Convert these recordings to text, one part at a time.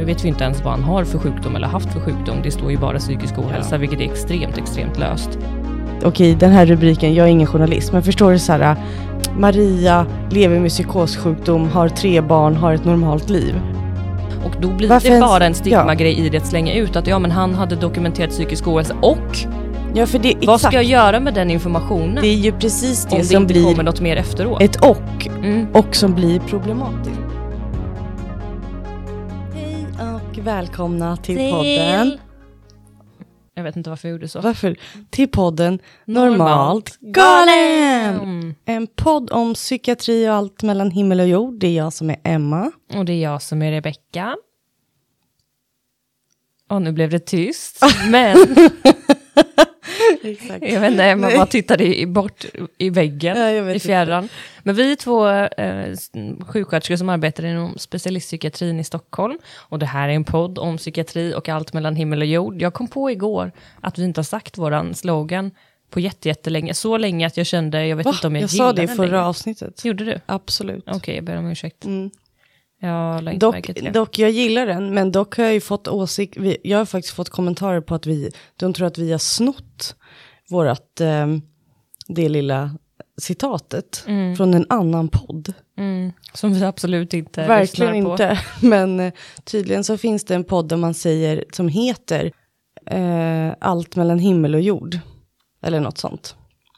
Nu vet vi inte ens vad han har för sjukdom eller haft för sjukdom. Det står ju bara psykisk ohälsa, vilket är extremt, extremt löst. Okej, den här rubriken, jag är ingen journalist, men förstår du så här, Maria lever med psykossjukdom, har tre barn, har ett normalt liv. Och då blir Varför det bara en stigma-grej ja. i det att slänga ut att ja, men han hade dokumenterat psykisk ohälsa och Ja, för det, vad exakt, ska jag göra med den informationen? det är ju precis det om det som inte blir kommer något mer efteråt. ett och, Mm. och som blir problematiskt. Välkomna till podden. Jag vet inte varför jag gjorde så. Varför? Till podden Normalt Normalt galen! Mm. En podd om psykiatri och allt mellan himmel och jord. Det är jag som är Emma. Och det är jag som är Rebecka. Och nu blev det tyst, men Exakt. jag vet inte, Emma bara tittade i, bort i väggen, Ja, jag i inte. fjärran. Men vi är två eh, sjuksköterskor som arbetar inom specialistpsykiatrin i Stockholm. Och det här är en podd om psykiatri och allt mellan himmel och jord. Jag kom på igår att vi inte har sagt våran slogan på jätte, jättelänge. Så länge att jag kände, jag vet Va? inte om jag, Jag gillar sa det i den förra längre. avsnittet. Gjorde du? Absolut. Okej, jag ber om ursäkt. Mm. Jag inte Dock, dock, jag gillar den, men dock har jag ju fått åsikt, vi, jag har faktiskt fått kommentarer på att vi, de tror att vi har snott vårat, eh, det lilla citatet från en annan podd. Mm, som vi absolut inte Verkligen lyssnar på. inte, men eh, tydligen så finns det en podd där man säger, som heter eh, Allt mellan himmel och jord. Eller något sånt.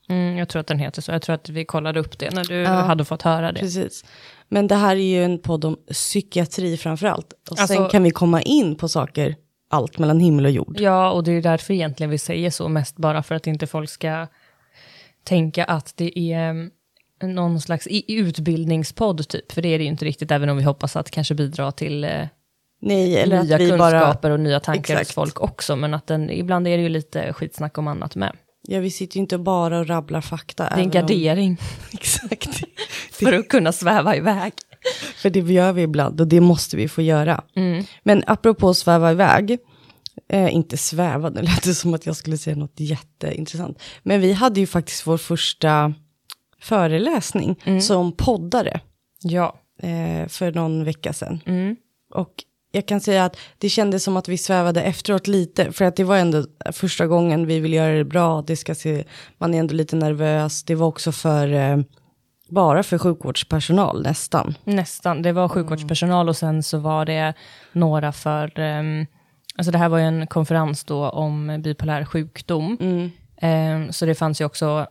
Mm, jag tror att den heter så. Jag tror att vi kollade upp det när du Ja. hade fått höra det. Precis. Men det här är ju en podd om psykiatri framför allt. Och sen Alltså- kan vi komma in på saker, allt mellan himmel och jord. Ja, och det är därför egentligen vi säger så, mest bara för att inte folk ska tänka att det är mm, någon slags utbildningspodd typ, för det är det ju inte riktigt, även om vi hoppas att kanske bidra till eh, Nej, eller nya kunskaper bara... och nya tankar hos Exakt. folk också, men att den, ibland är det ju lite skitsnack om annat med. Ja, vi sitter ju inte bara och rabblar fakta. Det är en även om- gardering Exakt. för att kunna sväva iväg. För det gör vi ibland och det måste vi få göra. Mm. Men apropå att sväva iväg, eh, inte sväva, det lät det som att jag skulle säga något jätteintressant. Men vi hade ju faktiskt vår första föreläsning Mm. som poddare Ja. eh, för någon vecka sedan. Mm. Och jag kan säga att det kändes som att vi svävade efteråt lite, för att det var ändå första gången vi vill göra det bra, det ska se, man är ändå lite nervös, det var också för, eh, bara för sjukvårdspersonal nästan. Nästan. Det var sjukvårdspersonal och sen så var det några för... ehm, alltså det här var ju en konferens då om bipolär sjukdom. Ehm, så det fanns ju också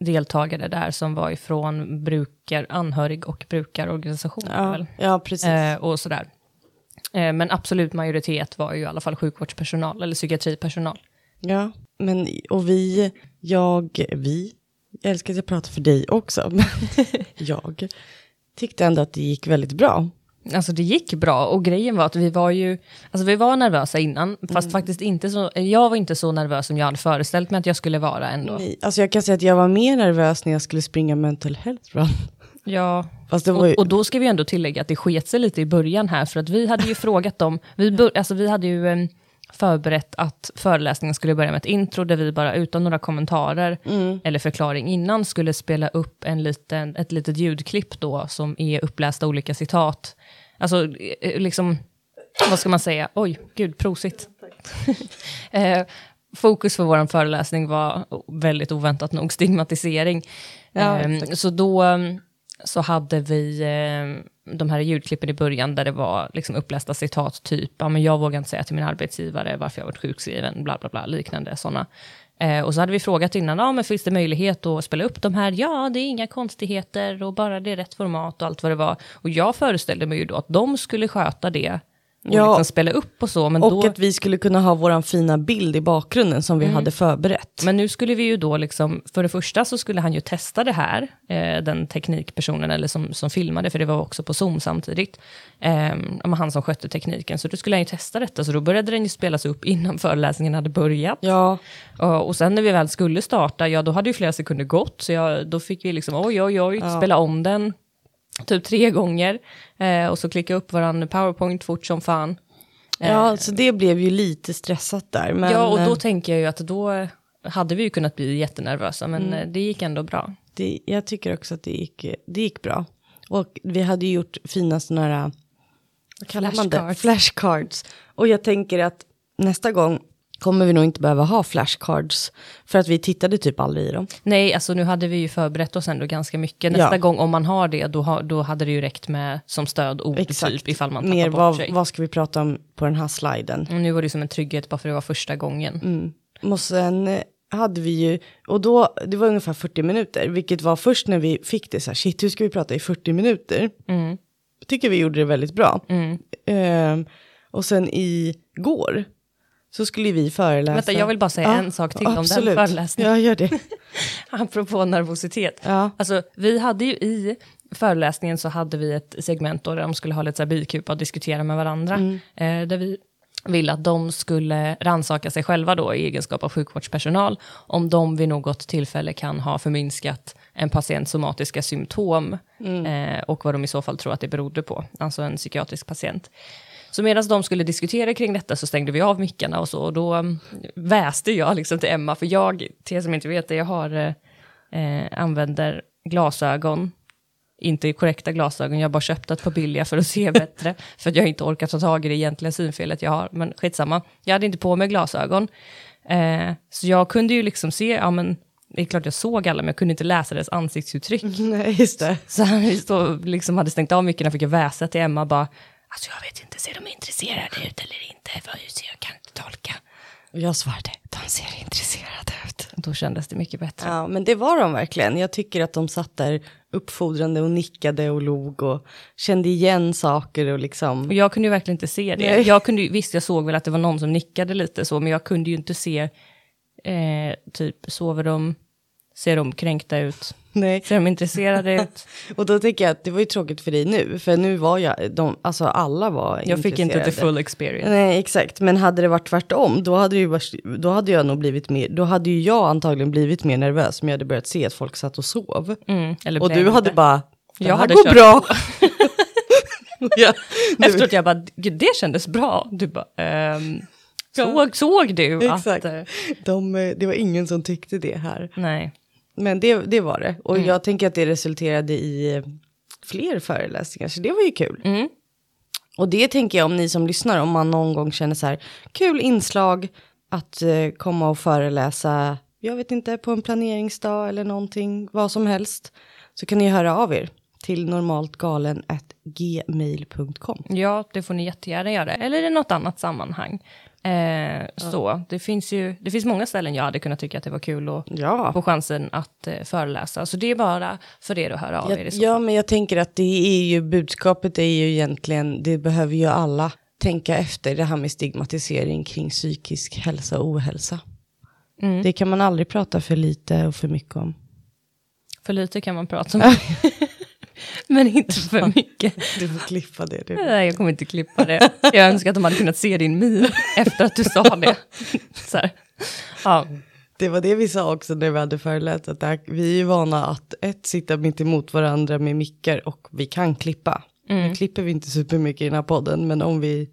deltagare där som var ifrån brukar, anhörig och brukarorganisationer. Ja, Väl? ja precis. Eh, och sådär. Men absolut majoritet var ju i alla fall sjukvårdspersonal eller psykiatripersonal. Ja, men och vi, jag, vi, jag älskar att jag pratar för dig också, jag tyckte ändå att det gick väldigt bra. Alltså det gick bra och grejen var att vi var ju, alltså vi var nervösa innan, fast Mm. faktiskt inte så, jag var inte så nervös som jag hade föreställt mig att jag skulle vara ändå. Nej, Alltså jag kan säga att jag var mer nervös när jag skulle springa mental health run. Ja, ju, och, och då ska vi ändå tillägga att det sket sig lite i början här, för att vi hade ju frågat dem, vi, bör, alltså vi hade ju förberett att föreläsningen skulle börja med ett intro, där vi bara utan några kommentarer Mm. eller förklaring innan skulle spela upp en liten, ett litet ljudklipp då, som är upplästa olika citat. Alltså, eh, liksom, vad ska man säga? Oj, gud, prosit. eh, fokus för vår föreläsning var väldigt oväntat nog stigmatisering. Ja, Ehm, så då ehm, så hade vi eh, de här ljudklippen i början där det var liksom upplästa citat, typ, ja, men jag vågar inte säga till min arbetsgivare varför jag varit sjukskriven, bla bla bla, liknande sådana. Eh, och så hade vi frågat innan, ja men finns det möjlighet att spela upp de här? Ja, det är inga konstigheter och bara det är rätt format och allt vad det var. Och jag föreställde mig ju då att de skulle sköta det och Ja. liksom spela upp och så, men och då... att vi skulle kunna ha våran fina bild i bakgrunden som vi hade förberett. Men nu skulle vi ju då liksom, för det första så skulle han ju testa det här, eh, den teknikpersonen eller som, som filmade, för det var också på Zoom samtidigt, eh, ja, han som skötte tekniken, så då skulle han ju testa detta, så då började den ju spelas upp innan föreläsningen hade börjat. Ja, Och, och sen när vi väl skulle starta, ja då hade ju flera sekunder gått, så jag, då fick vi liksom oj oj oj, spela om den, typ tre gånger, eh, och så klicka upp våran powerpoint fort som fan. ja så det blev ju lite stressat där. Men, ja, och då eh, tänker jag ju att då hade vi ju kunnat bli jättenervösa, men Mm. eh, det gick ändå bra. det, jag tycker också att det gick, det gick bra. Och vi hade ju gjort fina sådana här vad kallar man det? Flashcards. Och jag tänker att nästa gång kommer vi nog inte behöva ha flashcards. För att vi tittade typ aldrig i dem. Nej, alltså nu hade vi ju förberett oss ändå ganska mycket. Nästa Ja. gång om man har det, då, då hade det ju räckt med som stödord typ ifall man tappar Mer bort vad, sig. vad ska vi prata om på den här sliden? Och nu var det som en trygghet bara för det var första gången. Mm. Och sen eh, hade vi ju, och då, det var ungefär 40 minuter, vilket var först när vi fick det så här, shit hur ska vi prata i 40 minuter? Mm. Tycker vi gjorde det väldigt bra. Mm. Ehm, och sen igår så skulle vi föreläsa. Vänta, jag vill bara säga en sak till om den absolut. föreläsningen. Ja, gör det. Apropå nervositet. Ja. Alltså, vi hade ju i föreläsningen så hade vi ett segment då där de skulle ha lite så här bikupa och diskutera med varandra. Eh, där vi ville att de skulle rannsaka sig själva då i egenskap av sjukvårdspersonal. Om de vid något tillfälle kan ha förminskat en patients somatiska symptom. Eh, och vad de i så fall tror att det berodde på. Alltså en psykiatrisk patient. Så medan de skulle diskutera kring detta så stängde vi av mickarna och så. Och då mm, väste jag liksom till Emma, för jag, till er som inte vet det, jag har, eh, eh, använder glasögon. Inte korrekta glasögon, jag har bara köpt ett par billiga för att se bättre. för att jag inte orkar ta tag i det egentliga synfelet jag har. Men skitsamma, jag hade inte på mig glasögon. Eh, så jag kunde ju liksom se, ja men, det är klart jag såg alla, men jag kunde inte läsa deras ansiktsuttryck. Nej, just det. Så han liksom hade stängt av mycket och fick jag väsa till Emma bara, alltså jag vet inte, ser de intresserade ut eller inte? Ser jag kan inte tolka. Och jag svarade, de ser intresserade ut. Då kändes det mycket bättre. Ja, men det var de verkligen. Jag tycker att de satt där uppfordrande och nickade och log och kände igen saker och liksom. Och jag kunde ju verkligen inte se det. Nej. Jag kunde, visst, jag såg väl att det var någon som nickade lite så, men jag kunde ju inte se, eh, typ, sover de, ser de kränkta ut, Nej. ser de intresserade ut? Och då tänker jag att det var ju tråkigt för dig nu, för nu var jag, de, alltså alla var Jag fick inte intresserade. the full experience. Nej, exakt. Men hade det varit tvärtom, då hade, ju då hade jag nog blivit mer, då hade ju jag antagligen blivit mer nervös om jag hade börjat se att folk satt och sov. Mm, eller Och du hade bara, det Jag här hade går kört bra. ja, Efteråt jag bara, "Gud, det kändes bra. Du bara, ehm, såg, såg du Exakt. att... eh, de, eh, det var ingen som tyckte det här. nej. Men det, det var det. Och Mm. jag tänker att det resulterade i eh, fler föreläsningar, så det var ju kul. Mm. Och det tänker jag om ni som lyssnar, om man någon gång känner så här, kul inslag att eh, komma och föreläsa, jag vet inte, på en planeringsdag eller någonting, vad som helst, så kan ni höra av er till normaltgalen.gmail.com. Ja, det får ni jättegärna göra. Eller i något annat sammanhang. Eh, Så, det finns ju, det finns många ställen jag hade kunnat tycka att det var kul att Ja. få chansen att eh, föreläsa. Så det är bara för er att höra av er. Ja, i så ja, men jag tänker att det är ju, budskapet är ju egentligen, det behöver ju alla tänka efter, det här med stigmatisering kring psykisk hälsa och ohälsa. Mm. Det kan man aldrig prata för lite och för mycket om. För lite kan man prata om. Men inte för mycket. Du får klippa det. Du. Nej, jag kommer inte klippa det. Jag önskar att de hade kunnat se din min efter att du sa det. Så här. Ja, Det var det vi sa också när vi hade föreläst, att här, vi är ju vana att ett, sitta mitt emot varandra med mickar och vi kan klippa. Nu klipper vi inte supermycket i den här podden, men om vi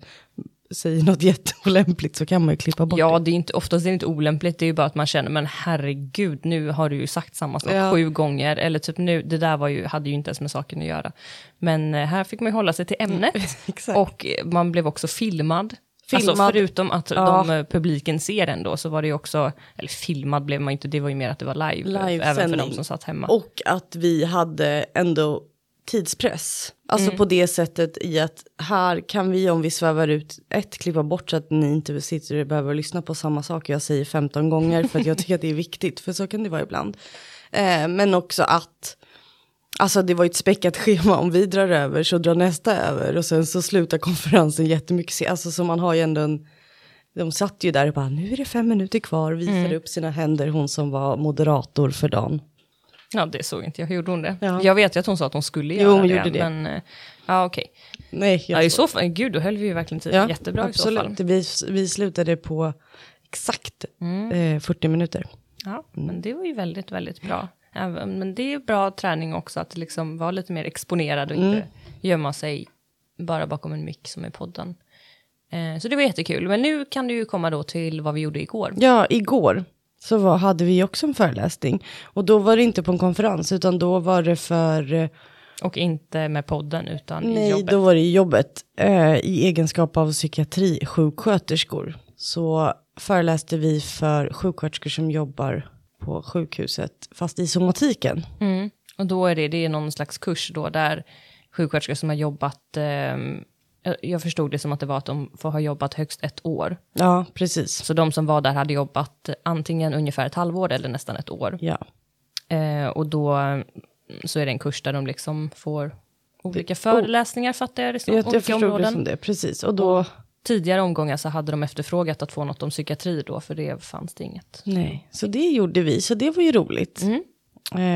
säger något jätteolämpligt så kan man ju klippa bort ja det. inte, oftast är det inte olämpligt, det är ju bara att man känner, men herregud, nu har du ju sagt samma sak Ja. sju gånger. Eller typ nu, det där var ju, hade ju inte ens med saken att göra. Men eh, här fick man ju hålla sig till ämnet. Exakt. Och eh, man blev också filmad. Filmad. Alltså förutom att Ja. de, eh, publiken ser ändå, så var det ju också, eller filmad blev man inte, det var ju mer att det var live. eh, även för de som satt hemma. Och att vi hade ändå tidspress. Alltså Mm. på det sättet i att här kan vi om vi svävar ut ett klippa bort så att ni inte sitter och behöver lyssna på samma sak jag säger 15 gånger för att jag tycker att det är viktigt för så kan det vara ibland. Eh, men också att Alltså det var ju ett späckat schema, om vi drar över så drar nästa över och sen så slutar konferensen jättemycket Alltså så man har ju ändå en, de satt ju där och bara nu är det fem minuter kvar, visade Mm. upp sina händer, hon som var moderator för dagen. Ja, det såg inte jag. Hur gjorde hon det? Ja. Jag vet ju att hon sa att hon skulle Jo, göra hon det. gjorde det. Men, eh, ja, okej. Nej, jag Ja, i så fall, gud, då höll vi ju verkligen tiden jättebra i så fall. absolut. Vi, vi slutade på exakt eh, 40 minuter. Ja, men det var ju väldigt, väldigt bra. Även- Men det är bra träning också att liksom vara lite mer exponerad och inte gömma sig bara bakom en mick som i podden. Eh, så det var jättekul. Men nu kan du ju komma då till vad vi gjorde igår. Ja, igår så var, hade vi också en föreläsning. Och då var det inte på en konferens, utan då var det för... eh, Och inte med podden, utan i Nej, jobbet. då var det i jobbet. Eh, I egenskap av psykiatrisjuksköterskor så föreläste vi för sjuksköterskor som jobbar på sjukhuset, fast i somatiken. Mm. Och då är det, det är någon slags kurs då, där sjuksköterskor som har jobbat, eh, jag- jag förstod det som att det var att de får ha jobbat högst ett år. Ja, precis. Så de som var där hade jobbat antingen ungefär ett halvår eller nästan ett år. Ja, Eh, och då mm, så är det en kurs där de liksom får olika föreläsningar, fattar jag det som. jag, jag olika förstod det områden. som det, precis. Och då, Tidigare omgångar så hade de efterfrågat att få något om psykiatri då, för det fanns det inget. nej, så det gjorde vi, så det var ju roligt. Mm.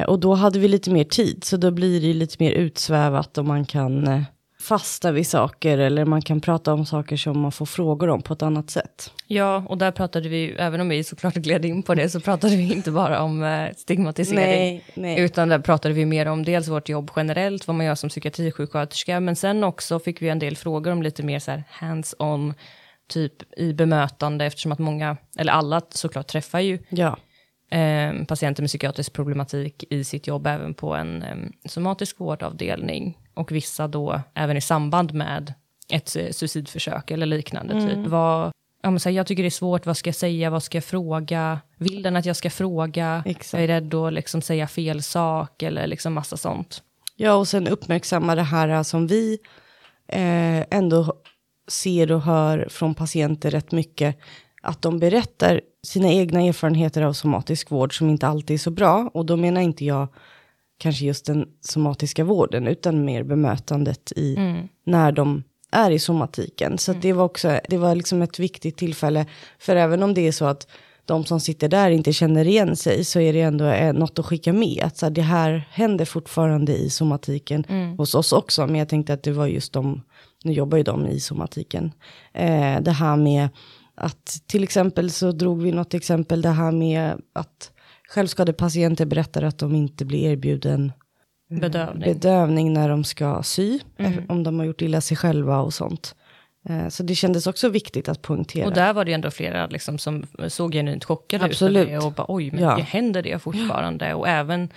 Eh, och då hade vi lite mer tid, så då blir det lite mer utsvävat och man kan eh, fasta vid saker eller man kan prata om saker som man får frågor om på ett annat sätt. Ja, och där pratade vi, även om vi såklart gled in på det, så pratade vi inte bara om eh, stigmatisering. Nej, nej. Utan där pratade vi mer om dels vårt jobb generellt, vad man gör som psykiatrisjuksköterska, men sen också fick vi en del frågor om lite mer så hands-on, typ i bemötande, eftersom att många, eller alla såklart träffar ju Ja, eh, patienter med psykiatrisk problematik i sitt jobb, även på en eh, somatisk vårdavdelning. Och vissa då även i samband med ett suicidförsök eller liknande. Mm. Typ. Vad, ja, men så här, jag tycker det är svårt, vad ska jag säga, vad ska jag fråga? Vill den att jag ska fråga? Exakt. Jag är rädd att liksom säga fel sak eller liksom massa sånt. Ja, och sen uppmärksamma det här som vi eh, ändå ser och hör från patienter rätt mycket. Att de berättar sina egna erfarenheter av somatisk vård som inte alltid är så bra. Och då menar inte jag kanske just den somatiska vården, utan mer bemötandet i när de är i somatiken. Så att det var också, det var liksom ett viktigt tillfälle. För även om det är så att de som sitter där inte känner igen sig så är det ändå eh, något att skicka med. Att så här, det här händer fortfarande i somatiken hos oss också. Men jag tänkte att det var just de, nu jobbar ju de i somatiken. Eh, det här med att till exempel så drog vi något exempel, det här med att självskadepatienter berättar att de inte blir erbjuden Bedövning. bedövning när de ska sy, eh, om de har gjort illa sig själva och sånt. Eh, Så det kändes också viktigt att poängtera. Och där var det ändå flera liksom, som såg genuint chockade Absolut. ut. det Och bara, oj, men Ja. händer det fortfarande? Och även,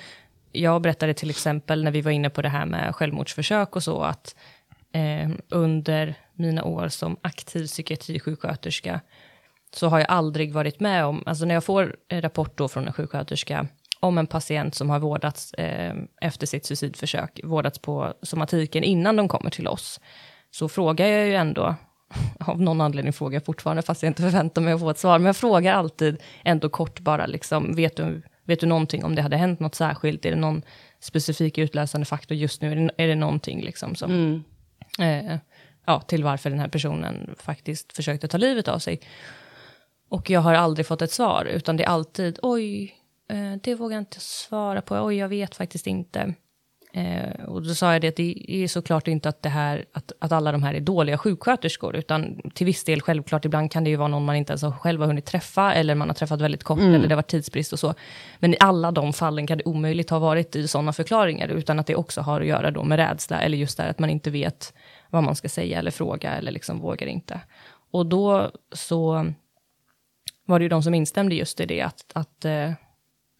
jag berättade till exempel när vi var inne på det här med självmordsförsök och så, att eh, under mina år som aktiv psykiatrisjuksköterska, så har jag aldrig varit med om, alltså när jag får rapport då från en sjuksköterska om en patient som har vårdats eh, efter sitt suicidförsök, vårdats på somatiken innan de kommer till oss, så frågar jag ju ändå, av någon anledning frågar jag fortfarande, fast jag inte förväntar mig att få ett svar, men jag frågar alltid ändå kort bara, liksom, vet, du, vet du någonting om det hade hänt något särskilt? Är det någon specifik utlösande faktor just nu? Är det, är det någonting liksom som, eh, ja, till varför den här personen faktiskt försökte ta livet av sig? Och jag har aldrig fått ett svar, utan det är alltid, oj, eh, det vågar jag inte svara på, oj, jag vet faktiskt inte. Eh, och då sa jag det att det är såklart inte att, det här, att, att alla de här är dåliga sjuksköterskor, utan till viss del självklart, ibland kan det ju vara någon man inte ens har själv har hunnit träffa, eller man har träffat väldigt kort, eller det har varit tidsbrist och så. Men i alla de fallen kan det omöjligt ha varit i sådana förklaringar, utan att det också har att göra då med rädsla, eller just det att man inte vet vad man ska säga eller fråga, eller liksom vågar inte. Och då så var det ju de som instämde just i det, att, att, eh,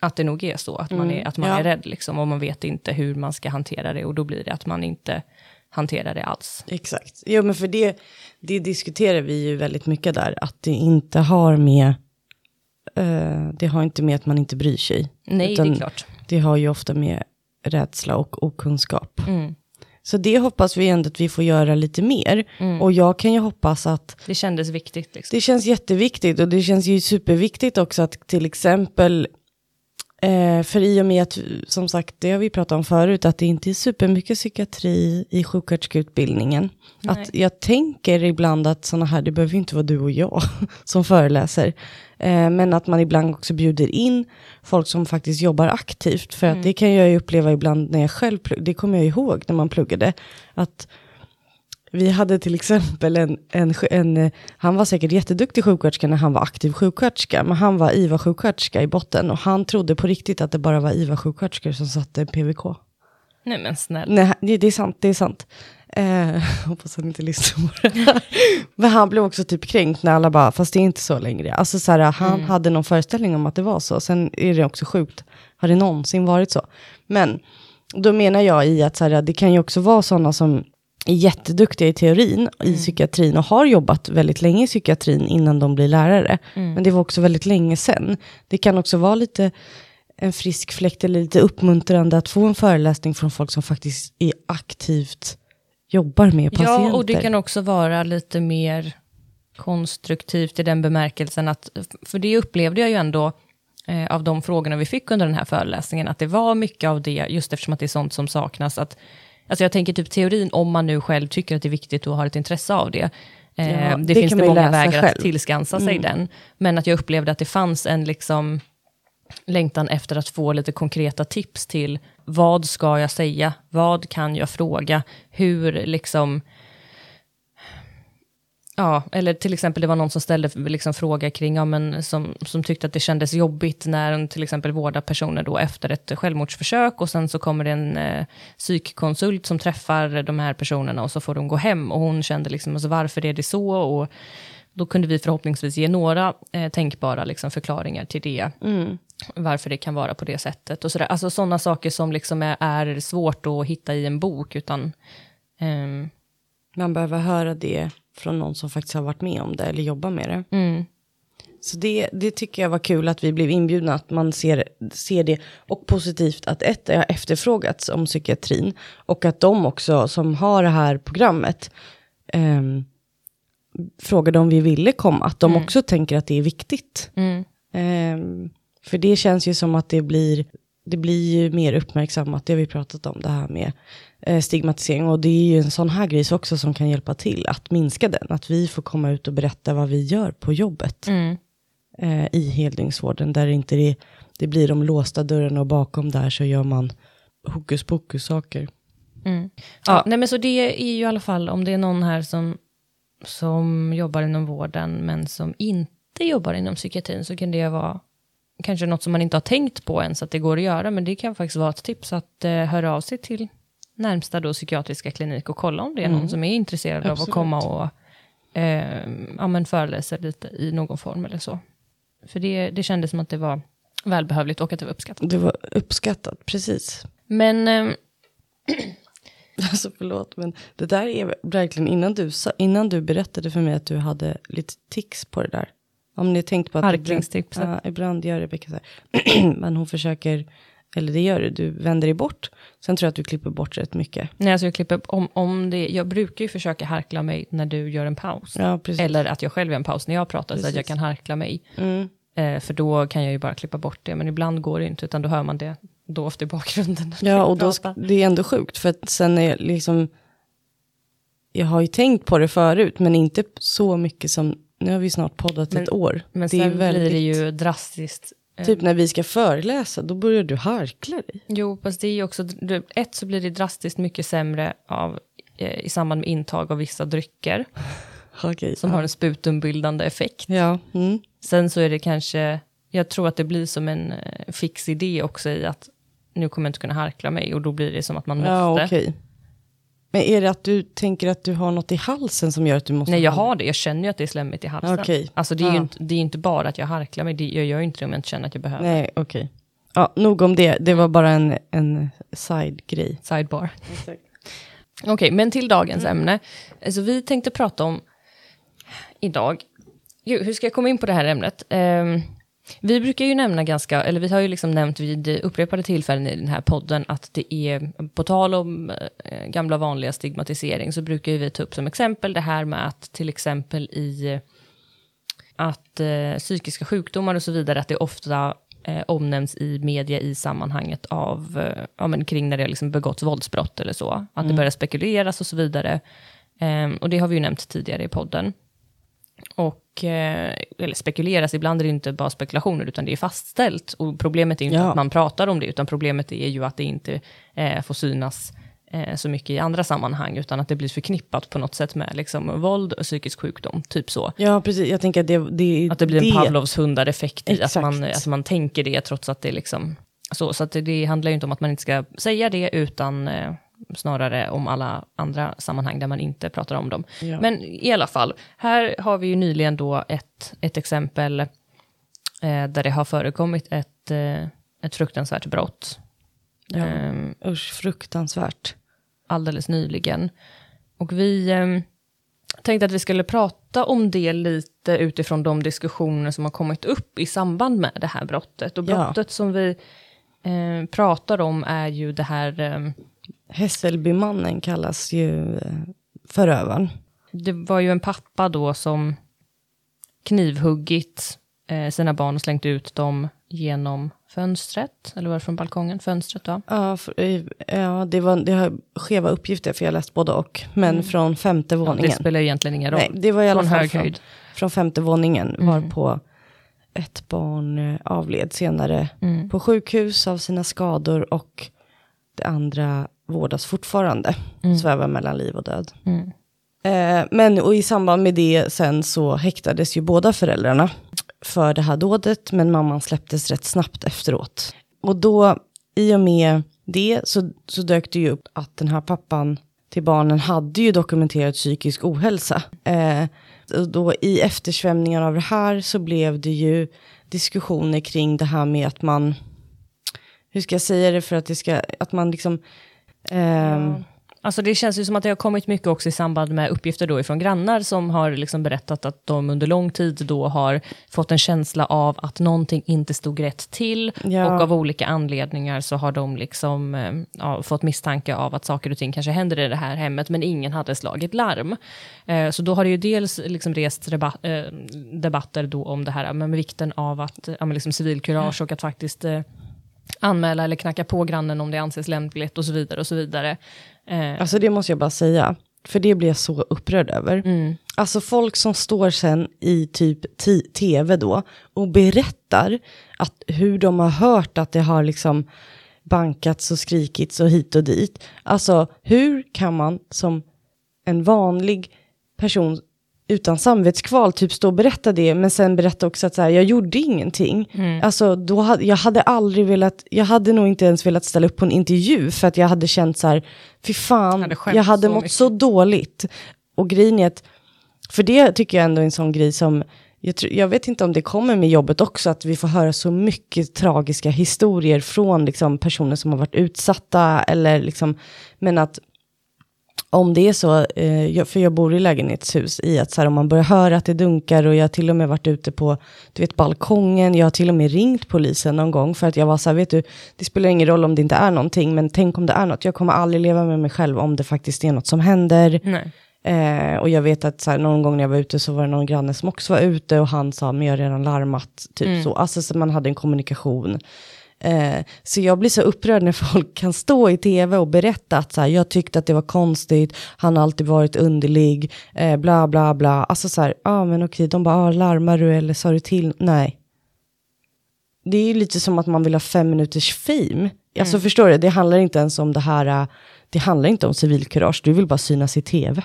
att det nog är så, att man, är, att man ja. är rädd, liksom, och man vet inte hur man ska hantera det, och då blir det att man inte hanterar det alls. Exakt. Jo, men för det, det diskuterar vi ju väldigt mycket där, att det inte har med, eh, det har inte med att man inte bryr sig. Nej, det är klart. Det har ju ofta med rädsla och okunskap. Mm. Så det hoppas vi ändå att vi får göra lite mer. Mm. Och jag kan ju hoppas att Det kändes viktigt. Liksom. det känns jätteviktigt och det känns ju superviktigt också att till exempel Eh, för i och med att, som sagt, det har vi pratat om förut, att det inte är supermycket psykiatri i sjuksköterskeutbildningen. Att jag tänker ibland att sådana här, det behöver ju inte vara du och jag som föreläser, men att man ibland också bjuder in folk som faktiskt jobbar aktivt. För att det kan jag ju uppleva ibland när jag själv pluggade, det kommer jag ihåg när man pluggade, att vi hade till exempel en, en, en, eh, han var säkert jätteduktig sjuksköterska när han var aktiv sjuksköterska, men han var IVA-sjuksköterska i botten och han trodde på riktigt att det bara var IVA-sjuksköterskor som satte PVK. Nej men snälla. Nej, det är sant, det är sant. Eh, hoppas han inte lyssnar på det här. Men han blev också typ kränkt när alla bara, fast det är inte så längre. Alltså så här, han hade någon föreställning om att det var så. Sen är det också sjukt, har det någonsin varit så? Men Då menar jag i att så här, det kan ju också vara sådana som är jätteduktiga i teorin i psykiatrin och har jobbat väldigt länge i psykiatrin innan de blir lärare. Men det var också väldigt länge sedan. Det kan också vara lite en frisk fläkt eller lite uppmuntrande att få en föreläsning från folk som faktiskt är aktivt jobbar med patienter. Ja, och det kan också vara lite mer konstruktivt i den bemärkelsen att, för det upplevde jag ju ändå eh, av de frågorna vi fick under den här föreläsningen, att det var mycket av det, just eftersom att det är sånt som saknas, att Alltså jag tänker typ teorin, om man nu själv tycker att det är viktigt och har ett intresse av det. Eh, Ja, det, det finns det många vägar själv. att tillskansa sig den. Men att jag upplevde att det fanns en liksom längtan efter att få lite konkreta tips till vad ska jag säga, vad kan jag fråga, hur liksom Ja, eller till exempel det var någon som ställde liksom fråga kring, ja, men som, som tyckte att det kändes jobbigt när en till exempel vårdar personer då efter ett självmordsförsök och sen så kommer det en eh, psykkonsult som träffar de här personerna och så får de gå hem och hon kände liksom, alltså, varför är det så? Och då kunde vi förhoppningsvis ge några eh, tänkbara liksom, förklaringar till det. Varför det kan vara på det sättet. Och sådär. Alltså sådana saker som liksom är, är svårt att hitta i en bok, utan ehm, Man behöver höra det från någon som faktiskt har varit med om det eller jobbar med det. mm, Så det, det tycker jag var kul att vi blev inbjudna, att man ser, ser det. Och positivt att ett, det har efterfrågats om psykiatrin. Och att de också som har det här programmet ehm, frågade om vi ville komma. Att de också tänker att det är viktigt. mm, Ehm, för det känns ju som att det blir, det blir ju mer uppmärksammat, det har vi pratat om, det här med eh, stigmatisering. Och det är ju en sån här grej också som kan hjälpa till att minska den. Att vi får komma ut och berätta vad vi gör på jobbet mm. eh, i heldygnsvården. Där inte det, det blir de låsta dörrarna och bakom där så gör man hokus pokus saker. Mm. Ja, nej men så det är ju i alla fall, om det är någon här som, som jobbar inom vården, men som inte jobbar inom psykiatrin, så kan det vara kanske något som man inte har tänkt på ens att det går att göra, men det kan faktiskt vara ett tips att eh, höra av sig till närmsta då psykiatriska klinik och kolla om det är någon som är intresserad av Absolut. att komma och eh, ja, men föreläsa lite i någon form eller så. För det, det kändes som att det var välbehövligt och att det var uppskattat. Det var uppskattat, precis. Men eh, Alltså förlåt, men det där är verkligen innan du, innan du berättade för mig att du hade lite tics på det där. Om ni tänkt på att ibland, ja, ibland gör Rebecka så här, men hon försöker, eller det gör du, du vänder dig bort. Sen tror jag att du klipper bort rätt mycket. Nej, alltså jag klipper, om, om det, jag brukar ju försöka harkla mig när du gör en paus. Ja, precis. Eller att jag själv gör en paus när jag pratar, så att jag Precis. kan harkla mig. Mm. Eh, för då kan jag ju bara klippa bort det, men ibland går det inte, utan då hör man det dovt i bakgrunden. Ja, och då, det är ändå sjukt, för att sen är jag liksom, jag har ju tänkt på det förut, men inte så mycket som, nu har vi snart poddat Men- ett år. Men det sen väldigt, blir det ju drastiskt. eh, typ när vi ska föreläsa, då börjar du harkla dig. Jo, fast det är ju också, ett så blir det drastiskt mycket sämre av, eh, i samband med intag av vissa drycker, Okej, som ja. har en sputumbildande effekt. Ja, mm. Sen så är det kanske, jag tror att det blir som en eh, fix idé också i att nu kommer jag inte kunna harkla mig och då blir det som att man måste. ja okej. Men är det att du tänker att du har något i halsen som gör att du måste... Nej, jag har det. Jag känner ju att det är slemmigt i halsen. Okej. Alltså det är, ju Ja. inte, det är inte bara att jag harklar mig, det, jag gör ju inte det om jag inte känner att jag behöver. Nej, okej. Ja, nog om det. Det var bara en, en side-grej. Sidebar. Okej, men till dagens ämne. Alltså, vi tänkte prata om idag, hur ska jag komma in på det här ämnet? Ehm, vi brukar ju nämna ganska, eller vi har ju liksom nämnt vid upprepade tillfällen i den här podden att det är, på tal om eh, gamla vanliga stigmatisering, så brukar ju vi ta upp som exempel det här med att till exempel i att eh, psykiska sjukdomar och så vidare, att det ofta eh, omnämns i media i sammanhanget av, eh, ja, men kring när det har liksom begåtts våldsbrott eller så. Att det börjar spekuleras och så vidare. Ehm, och det har vi ju nämnt tidigare i podden. Och, eh, eller spekuleras, ibland är det inte bara spekulationer, utan det är fastställt. Och problemet är inte Ja. att man pratar om det, utan problemet är ju att det inte eh, får synas eh, så mycket i andra sammanhang, utan att det blir förknippat på något sätt med liksom, våld och psykisk sjukdom, typ så. Ja, precis. Jag tänker att det, det Att det blir en Pavlovs hundar-effekt i att man, att man tänker det, trots att det är liksom... Så, så att det, det handlar ju inte om att man inte ska säga det, utan eh, snarare om alla andra sammanhang där man inte pratar om dem. Ja. Men i alla fall, här har vi ju nyligen då ett, ett exempel eh, där det har förekommit ett, eh, ett fruktansvärt brott. Ja. Ehm, Usch, fruktansvärt. alldeles nyligen. Och vi eh, tänkte att vi skulle prata om det lite utifrån de diskussioner som har kommit upp i samband med det här brottet. Och Ja. brottet som vi eh, pratar om är ju det här, eh, Hässelbymannen kallas ju eh, förövaren. det var ju en pappa då som knivhuggit eh, sina barn och slängt ut dem genom fönstret, eller var det från balkongen? Fönstret då? Ja, för, eh, ja det, var, det har skeva uppgifter för jag läst både och. Men från femte Mm. Ja, våningen. det spelar egentligen ingen roll. Nej, det var i alla Från hög från, höjd. från femte våningen. Mm. Varpå ett barn avled senare Mm. på sjukhus av sina skador. Och det andra vårdas fortfarande. Mm. Svävar mellan liv och död. Eh, men och i samband med det sen så häktades ju båda föräldrarna för det här dådet, men mamman släpptes rätt snabbt efteråt. Och då, i och med det, så, så dök det ju upp att den här pappan till barnen hade ju dokumenterat psykisk ohälsa. Eh, och då i eftersvämningar av det här så blev det ju diskussioner kring det här med att man, hur ska jag säga det för att det ska, att man liksom, ehm, Alltså det känns ju som att det har kommit mycket också i samband med uppgifter då ifrån grannar som har liksom berättat att de under lång tid då har fått en känsla av att någonting inte stod rätt till Ja. och av olika anledningar så har de liksom eh, ja, fått misstanke av att saker och ting kanske händer i det här hemmet men ingen hade slagit larm. Eh, så då har det ju dels liksom rest reba- eh, debatter då om det här med vikten av att ja, liksom civilkurage och att faktiskt eh, anmäla eller knacka på grannen om det anses lämpligt och så vidare och så vidare. Eh, Alltså det måste jag bara säga. För det blir jag så upprörd över. Alltså folk som står sen i typ tv då och berättar att hur de har hört att det har liksom bankats och skrikits och hit och dit. Alltså hur kan man som en vanlig person utan samvetskval typ stå och berätta det men sen berätta också att så här, jag gjorde ingenting. Alltså då hade, jag hade aldrig velat, jag hade nog inte ens velat ställa upp på en intervju för att jag hade känt så här, fy fan, Hade skämts jag hade så mått mycket. så dåligt. Och grejen är att, för det tycker jag ändå är en sån grej som, jag, tror, jag vet inte om det kommer med jobbet också, att vi får höra så mycket tragiska historier från liksom, personer som har varit utsatta, eller liksom, men att om det är så, eh, för jag bor i lägenhetshus, i att så här, om man börjar höra att det dunkar och jag har till och med varit ute på du vet, balkongen, jag har till och med ringt polisen någon gång för att jag var så här, vet du, det spelar ingen roll om det inte är någonting, men tänk om det är något, jag kommer aldrig leva med mig själv om det faktiskt är något som händer. Eh, och jag vet att så här, någon gång när jag var ute så var det någon granne som också var ute och han sa, men jag har redan larmat, typ så. Alltså så man hade en kommunikation. Eh, så jag blir så upprörd när folk kan stå i tv och berätta att så här, jag tyckte att det var konstigt, han har alltid varit underlig, eh, bla bla bla. Alltså så här, ja ah, men okej, de bara, ah, larmar du eller sa du till? Nej. Det är ju lite som att man vill ha fem minuters fame. Alltså förstår du, det handlar inte ens om det här, eh, det handlar inte om civilkurage, du vill bara synas i tv.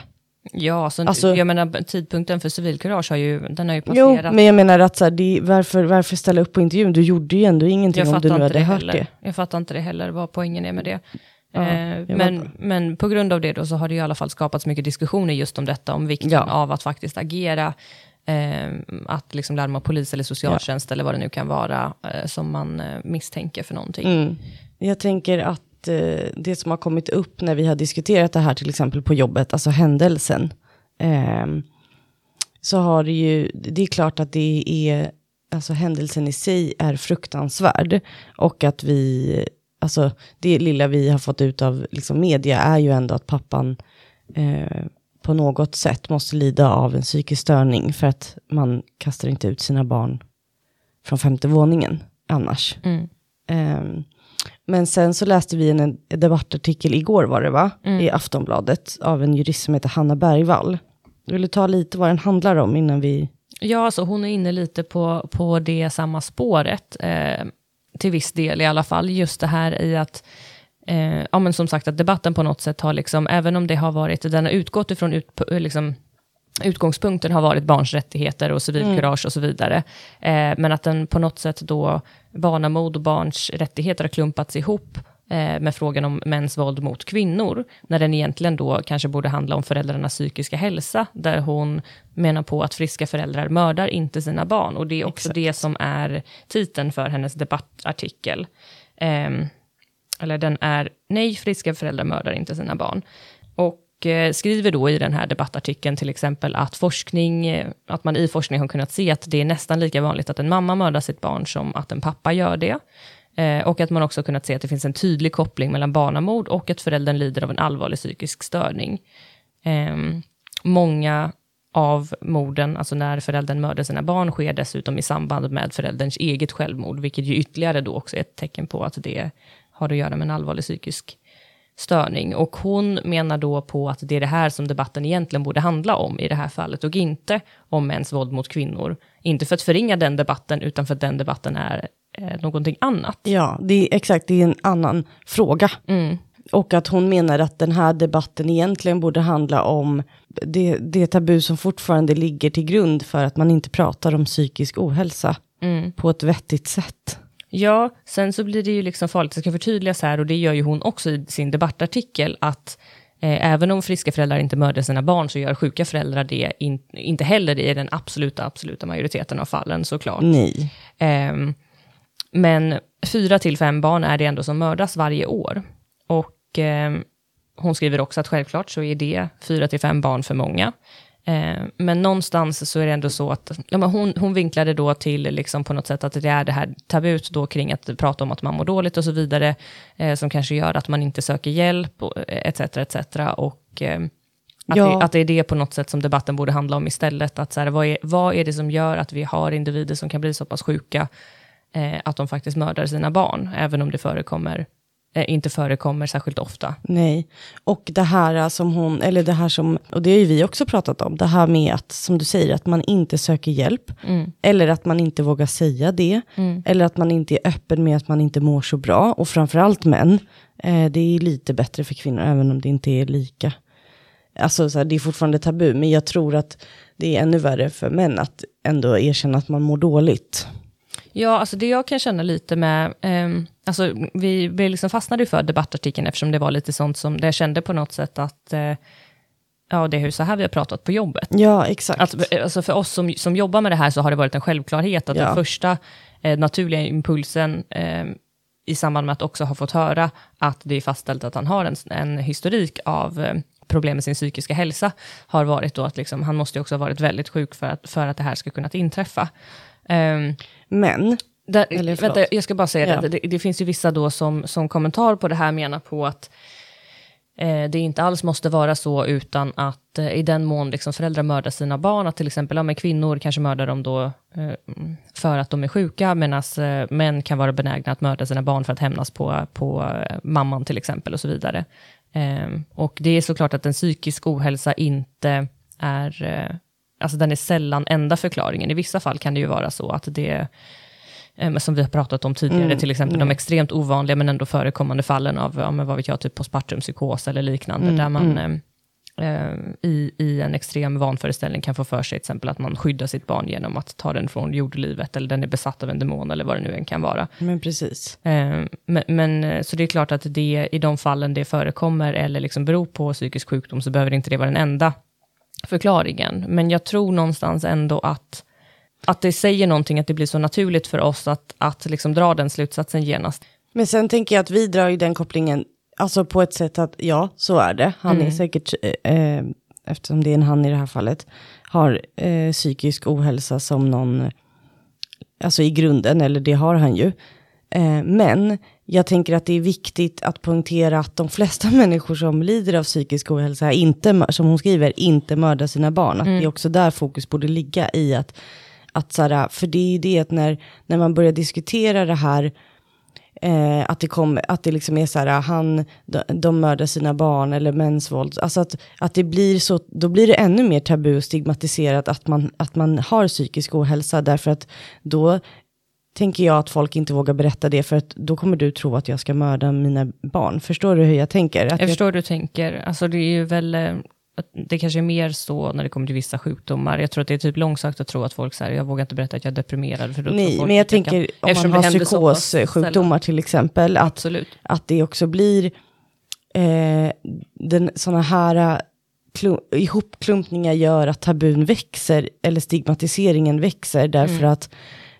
Ja, så Alltså- jag menar tidpunkten för civilkurage har ju, den har ju Jo, passerat. men jag menar att så här, det, varför, varför ställa upp på intervjun? Du gjorde ju ändå ingenting jag om du nu inte hade det hört heller. det. Jag fattar inte det heller, vad poängen är med det. Ja, eh, men, men på grund av det då så har det i alla fall skapats mycket diskussioner just om detta, om vikten Ja. av att faktiskt agera, eh, att liksom larma polis eller socialtjänst eller vad det nu kan vara eh, som man eh, misstänker för någonting. Mm. Jag tänker att eh, det som har kommit upp när vi har diskuterat det här till exempel på jobbet, alltså händelsen, ehm, så har det ju, det är klart att det är, alltså händelsen i sig är fruktansvärd och att vi, alltså det lilla vi har fått ut av liksom, media är ju ändå att pappan eh, på något sätt måste lida av en psykisk störning för att man kastar inte ut sina barn från femte våningen annars. Mm. Ehm, men sen så läste vi en, en debattartikel igår var det va? I Aftonbladet av en jurist som heter Hanna Bergvall. Vill du ta lite vad den handlar om innan vi... Ja, så hon är inne lite på, på det samma spåret, eh, till viss del i alla fall. Just det här i att, eh, ja men som sagt att debatten på något sätt har liksom, även om det har varit, den har utgått ifrån ut, liksom, utgångspunkten har varit barns rättigheter och civilkurage och så vidare. Eh, men att den på något sätt då, barnamord och barns rättigheter har klumpats ihop eh, med frågan om mäns våld mot kvinnor, när den egentligen då kanske borde handla om föräldrarnas psykiska hälsa, där hon menar på att friska föräldrar mördar inte sina barn, och det är också Exakt. det som är titeln för hennes debattartikel. Ehm, eller den är nej, friska föräldrar mördar inte sina barn. Och eh, Eh, skriver då i den här debattartikeln till exempel att forskning, eh, att man i forskning har kunnat se att det är nästan lika vanligt att en mamma mördar sitt barn som att en pappa gör det. Eh, och att man också kunnat se att det finns en tydlig koppling mellan barnamord och att föräldern lider av en allvarlig psykisk störning. Ehm, många av morden, alltså när föräldern mördar sina barn, sker dessutom i samband med förälderns eget självmord, vilket ju ytterligare då också är ett tecken på att det har att göra med en allvarlig psykisk störning. Och hon menar då på att det är det här som debatten egentligen borde handla om i det här fallet och inte om mäns våld mot kvinnor. Inte för att förringa den debatten, utan för att den debatten är eh, någonting annat. Ja, det är exakt, det är en annan fråga. Mm. Och att hon menar att den här debatten egentligen borde handla om det, det tabu som fortfarande ligger till grund för att man inte pratar om psykisk ohälsa Mm. på ett vettigt sätt. Ja, sen så blir det ju liksom farligt, det ska förtydligas här, och det gör ju hon också i sin debattartikel, att eh, även om friska föräldrar inte mördar sina barn, så gör sjuka föräldrar det in, inte heller i den absoluta, absoluta majoriteten av fallen såklart. Nej. Ehm, men fyra till fem barn är det ändå som mördas varje år. Och ehm, hon skriver också att självklart så är det fyra till fem barn för många. Ehm, men någonstans så är det ändå så att ja, men hon, hon vinklade då till liksom på något sätt att det är det här tabut då kring att prata om att man mår dåligt och så vidare, eh, som kanske gör att man inte söker hjälp, och, eh, etc. etc. Och ehm, att, Ja. det, att det är det på något sätt som debatten borde handla om istället. Att så här, vad, är, vad är det som gör att vi har individer som kan bli så pass sjuka eh, att de faktiskt mördar sina barn, även om det förekommer, eh, inte förekommer särskilt ofta. Nej, och det här som hon, eller det här som, och det har ju vi också pratat om, det här med att, som du säger, att man inte söker hjälp, eller att man inte vågar säga det, eller att man inte är öppen med att man inte mår så bra, och framförallt män, eh, det är lite bättre för kvinnor, även om det inte är lika. Alltså så här, det är fortfarande tabu, men jag tror att det är ännu värre för män att ändå erkänna att man mår dåligt. Ja, alltså det jag kan känna lite med, ehm, alltså vi, vi liksom fastnade för debattartikeln eftersom det var lite sånt som, där jag kände på något sätt att, eh, ja det är ju så här vi har pratat på jobbet. Ja, exakt. Att, alltså för oss som, som jobbar med det här så har det varit en självklarhet att Ja. den första eh, naturliga impulsen eh, i samband med att också ha fått höra att det är fastställt att han har en, en historik av eh, problem med sin psykiska hälsa, har varit då att liksom, han måste också ha varit väldigt sjuk för att, för att det här ska kunna inträffa. Ehm, Men, där, Eller vänta, jag ska bara säga Ja. det, det, det finns ju vissa då som, som kommentar på det här menar på att eh, det inte alls måste vara så, utan att eh, i den mån liksom föräldrar mördar sina barn, att till exempel ja, men kvinnor kanske mördar dem då eh, för att de är sjuka, medan eh, män kan vara benägna att mörda sina barn för att hämnas på, på eh, mamman till exempel och så vidare. Eh, och det är såklart att en psykisk ohälsa inte är, eh, alltså den är sällan enda förklaringen. I vissa fall kan det ju vara så att det eh, som vi har pratat om tidigare, Mm, till exempel de extremt ovanliga men ändå förekommande fallen av, ja, men vad vet jag, typ postpartumpsykos eller liknande, Mm, där man eh, eh, i, i en extrem vanföreställning kan få för sig till exempel att man skyddar sitt barn genom att ta den från jordelivet, eller den är besatt av en demon, eller vad det nu än kan vara. men precis. Eh, men, men, eh, så det är klart att det, i de fallen det förekommer, eller liksom beror på psykisk sjukdom, så behöver inte det vara den enda förklaringen. Men jag tror någonstans ändå att, att det säger någonting, att det blir så naturligt för oss att, att liksom dra den slutsatsen genast. Men sen tänker jag att vi drar ju den kopplingen, alltså på ett sätt att ja, så är det. Han är säkert, eh, eftersom det är en han i det här fallet, har eh, psykisk ohälsa som någon, alltså i grunden, eller det har han ju. Eh, men jag tänker att det är viktigt att poängtera att de flesta människor som lider av psykisk ohälsa, inte, som hon skriver, inte mördar sina barn. Att det är också där fokus borde ligga i att, att så här, för det är ju det att när, när man börjar diskutera det här, Eh, att det, kom, att det liksom är så här, han, de, de mördar sina barn eller mäns våld. Alltså att, att det blir så, då blir det ännu mer tabu och stigmatiserat att man, att man har psykisk ohälsa. Därför att då tänker jag att folk inte vågar berätta det, för att då kommer du tro att jag ska mörda mina barn. Förstår du hur jag tänker? Att Jag förstår hur du tänker. Alltså det är ju väl, eh, att det kanske är mer så när det kommer till vissa sjukdomar. Jag tror att det är typ långsökt att tro att folk säger, jag vågar inte berätta att jag är deprimerad. För då Nej, men jag kan- tänker om man har psykossjukdomar till exempel, att, Absolut. att det också blir eh, den, såna här eh, klu, ihopklumpningar gör att tabun växer, eller stigmatiseringen växer, därför Mm. att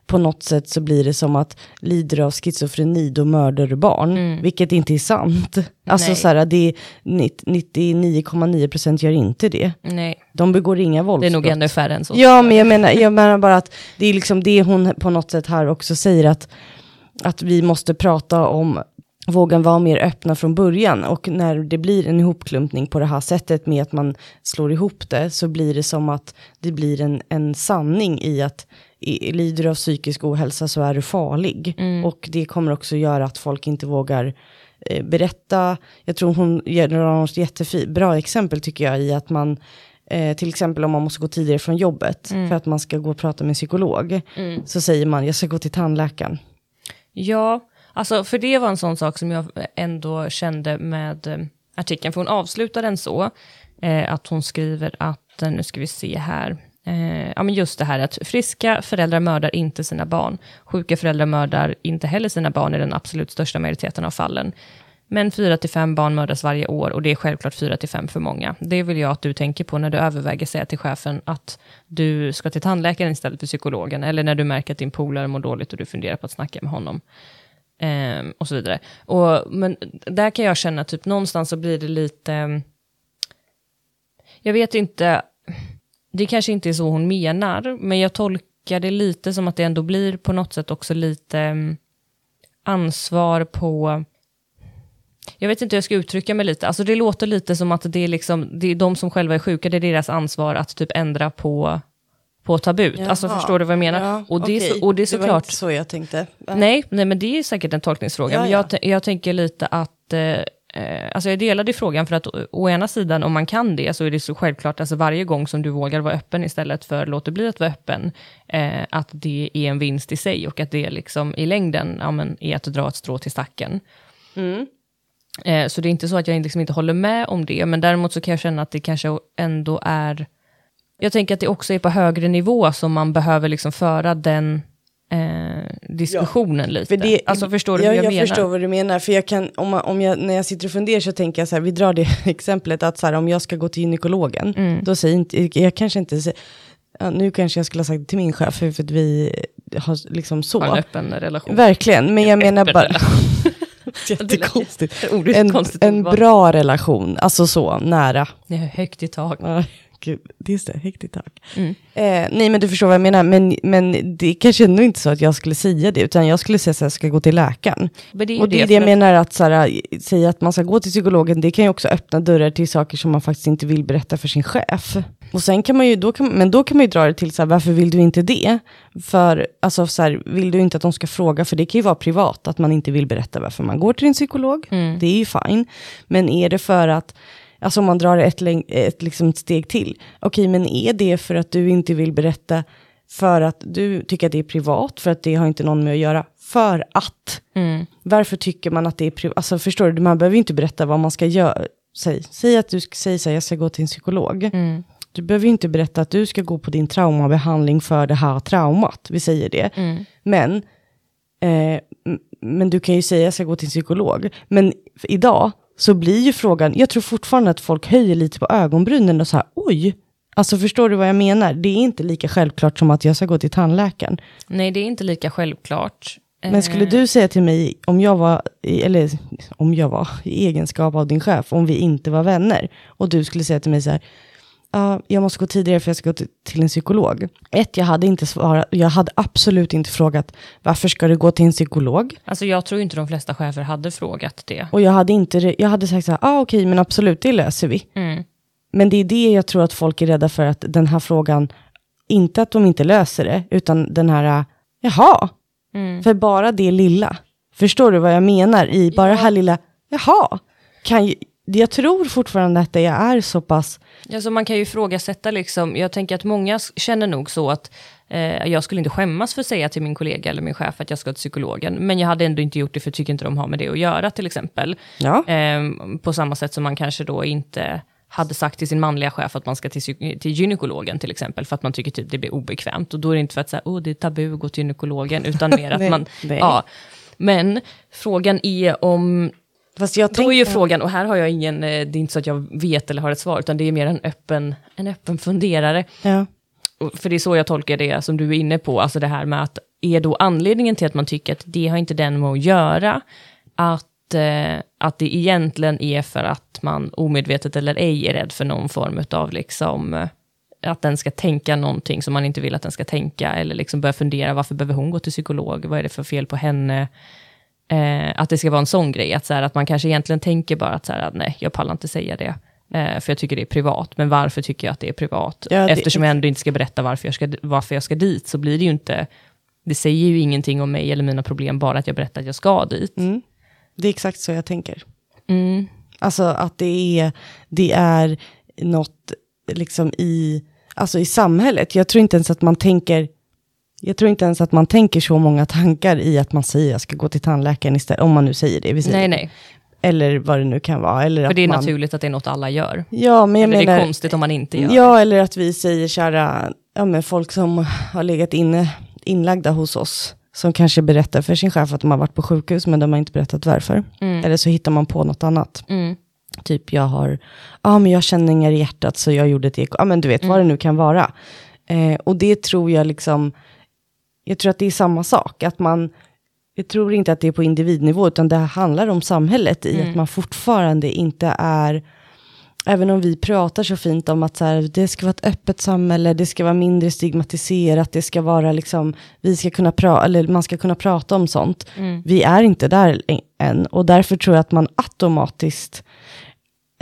på något sätt så blir det som att lider du av schizofreni då mördar du barn, vilket inte är sant. Alltså Nej. så här, det är 99,9% gör inte det. Nej, De begår inga det är våldsbrott. nog ännu färre än så. Ja, men jag menar, jag menar bara att det är liksom det hon på något sätt här också säger att, att vi måste prata om våga vara mer öppna från början och när det blir en ihopklumpning på det här sättet med att man slår ihop det så blir det som att det blir en, en sanning i att i, lider du av psykisk ohälsa så är du farlig. Och det kommer också göra att folk inte vågar eh, berätta. Jag tror hon ger något jättebra exempel tycker jag i att man Eh, till exempel om man måste gå tidigare från jobbet för att man ska gå och prata med en psykolog. Så säger man, jag ska gå till tandläkaren. Ja, alltså för det var en sån sak som jag ändå kände med eh, artikeln, för hon avslutar den så, eh, att hon skriver att, eh, nu ska vi se här, eh, ja men just det här att friska föräldrar mördar inte sina barn, sjuka föräldrar mördar inte heller sina barn i den absolut största majoriteten av fallen. Men 4-5 barn mördas varje år och det är självklart 4-5 för många. Det vill jag att du tänker på när du överväger säga till chefen att du ska till tandläkaren istället för psykologen, eller när du märker att din polare mår dåligt och du funderar på att snacka med honom. Ehm, och så vidare. Och, men där kan jag känna, typ någonstans så blir det lite... Jag vet inte, det kanske inte är så hon menar, men jag tolkar det lite som att det ändå blir på något sätt också lite ehm, ansvar på... Jag vet inte hur jag ska uttrycka mig lite. Alltså det låter lite som att det är, liksom, det är de som själva är sjuka, det är deras ansvar att typ ändra på, på tabut. Alltså Jaha. förstår du vad jag menar? Ja, och, det är okej. så, och det är var såklart... inte så jag tänkte. Ja. Nej, nej, men det är säkert en tolkningsfråga. Ja, Men ja. jag, jag tänker lite att, eh, eh, alltså jag delade frågan för att å, å ena sidan, om man kan det, så är det så självklart, alltså varje gång som du vågar vara öppen istället för låter bli att vara öppen, eh, att det är en vinst i sig och att det liksom i längden ja, men, är att dra ett strå till stacken. Eh, så det är inte så att jag liksom inte håller med om det, men däremot så kan jag känna att det kanske ändå är... Jag tänker att det också är på högre nivå som man behöver liksom föra den eh, diskussionen lite. För det, alltså förstår du ja, hur jag, jag menar? förstår vad du menar. För jag kan, om, om jag, när jag sitter och funderar så tänker jag så här, vi drar det exemplet att så här, om jag ska gå till gynekologen, Mm. då säger inte, jag kanske inte säger, ja, nu kanske jag skulle ha sagt det till min chef, för att vi har liksom så. Ha en öppen relation. Verkligen, men jag menar bara... Jättekonstigt. En, en bra relation, alltså så, nära. Det är högt i tak. Gud, just det, högt i tak. Mm. Eh, nej men du förstår vad jag menar, men, men det är kanske ändå inte så att jag skulle säga det, utan jag skulle säga att jag ska gå till läkaren. Det Och det är det, jag menar att så här, säga att man ska gå till psykologen, det kan ju också öppna dörrar till saker som man faktiskt inte vill berätta för sin chef. Och sen kan man ju, då kan, men då kan man ju dra det till så här, varför vill du inte det? För, alltså så här, vill du inte att de ska fråga, för det kan ju vara privat, att man inte vill berätta varför man går till en psykolog, det är ju fine. Men är det för att, alltså om man drar ett, ett, liksom ett steg till, okej men är det för att du inte vill berätta för att du tycker att det är privat, för att det har inte någon med att göra, för att. Mm. Varför tycker man att det är privat? Alltså förstår du, man behöver inte berätta vad man ska göra. Säg, säg att du säga så här, jag ska gå till en psykolog. Mm. Du behöver inte berätta att du ska gå på din traumabehandling för det här traumat. Vi säger det. Mm. Men, eh, men du kan ju säga att jag ska gå till en psykolog. Men idag så blir ju frågan, jag tror fortfarande att folk höjer lite på ögonbrynen och så här, oj, alltså förstår du vad jag menar? Det är inte lika självklart som att jag ska gå till tandläkaren. Nej, det är inte lika självklart. Men skulle Eh, du säga till mig, om jag var, eller om jag var i egenskap av din chef, om vi inte var vänner, och du skulle säga till mig så här, ja, jag måste gå tidigare för jag ska gå till, en psykolog. Ett, jag hade inte svarat, jag hade absolut inte frågat, varför ska du gå till en psykolog? Alltså jag tror inte de flesta chefer hade frågat det. Och jag hade inte, jag hade sagt så här, ah, okej, men absolut, det löser vi. Mm. Men det är det jag tror att folk är rädda för, att den här frågan, inte att de inte löser det, utan den här, jaha, Mm. för bara det lilla. Förstår du vad jag menar? I bara det här lilla, jaha, kan ju, jag tror fortfarande att det är så pass, Alltså man kan ju ifrågasätta, liksom, jag tänker att många känner nog så att eh, jag skulle inte skämmas för att säga till min kollega eller min chef att jag ska till psykologen, men jag hade ändå inte gjort det för jag tycker inte de har med det att göra till exempel. ja, Ehm, på samma sätt som man kanske då inte hade sagt till sin manliga chef att man ska till, till gynekologen till exempel, för att man tycker typ det blir obekvämt. Och då är det inte för att säga, oh, det är tabu att gå till gynekologen, utan mer att Nej, man... nej. Ja. Men frågan är om fast jag då är ju frågan, och här har jag ingen, eh, det är inte så att jag vet eller har ett svar, utan det är mer en öppen, en öppen funderare. ja, För det är så jag tolkar det som du är inne på, alltså det här med att är då anledningen till att man tycker att det har inte den med att göra, att, eh, att det egentligen är för att man omedvetet eller ej är rädd för någon form av liksom, eh, att den ska tänka någonting som man inte vill att den ska tänka, eller liksom börja fundera, varför behöver hon gå till psykolog? Vad är det för fel på henne? Eh, att det ska vara en sån grej, att, så här, att man kanske egentligen tänker bara att, så här, nej, jag pallar inte säga det. Eh, för jag tycker det är privat. Men varför tycker jag att det är privat? Ja, det- Eftersom jag ändå inte ska berätta varför jag ska, varför jag ska dit, så blir det ju inte... Det säger ju ingenting om mig eller mina problem, bara att jag berättar att jag ska dit. Mm. Det är exakt så jag tänker. Mm. Alltså att det är, det är något liksom i, alltså i samhället. Jag tror inte ens att man tänker, jag tror inte ens att man tänker så många tankar i att man säger jag ska gå till tandläkaren istället, om man nu säger det. Vi säger, Nej, nej. Eller vad det nu kan vara. Eller För att det är man, naturligt att det är något alla gör. Ja, men jag eller det menar, är konstigt om man inte gör Ja, eller att vi säger kära, ja men folk som har legat inne, inlagda hos oss, som kanske berättar för sin chef att de har varit på sjukhus, men de har inte berättat varför. Eller så hittar man på något annat. Mm. Typ jag har, ja men jag känner inga i hjärtat så jag gjorde ett eko. Ja men du vet vad det nu kan vara. Eh, och det tror jag liksom, jag tror att det är samma sak. Att man, jag tror inte att det är på individnivå, utan det handlar om samhället i att man fortfarande inte är, även om vi pratar så fint om att så här, det ska vara ett öppet samhälle, det ska vara mindre stigmatiserat, det ska vara liksom, vi ska kunna prata, eller man ska kunna prata om sånt. Vi är inte där än, och därför tror jag att man automatiskt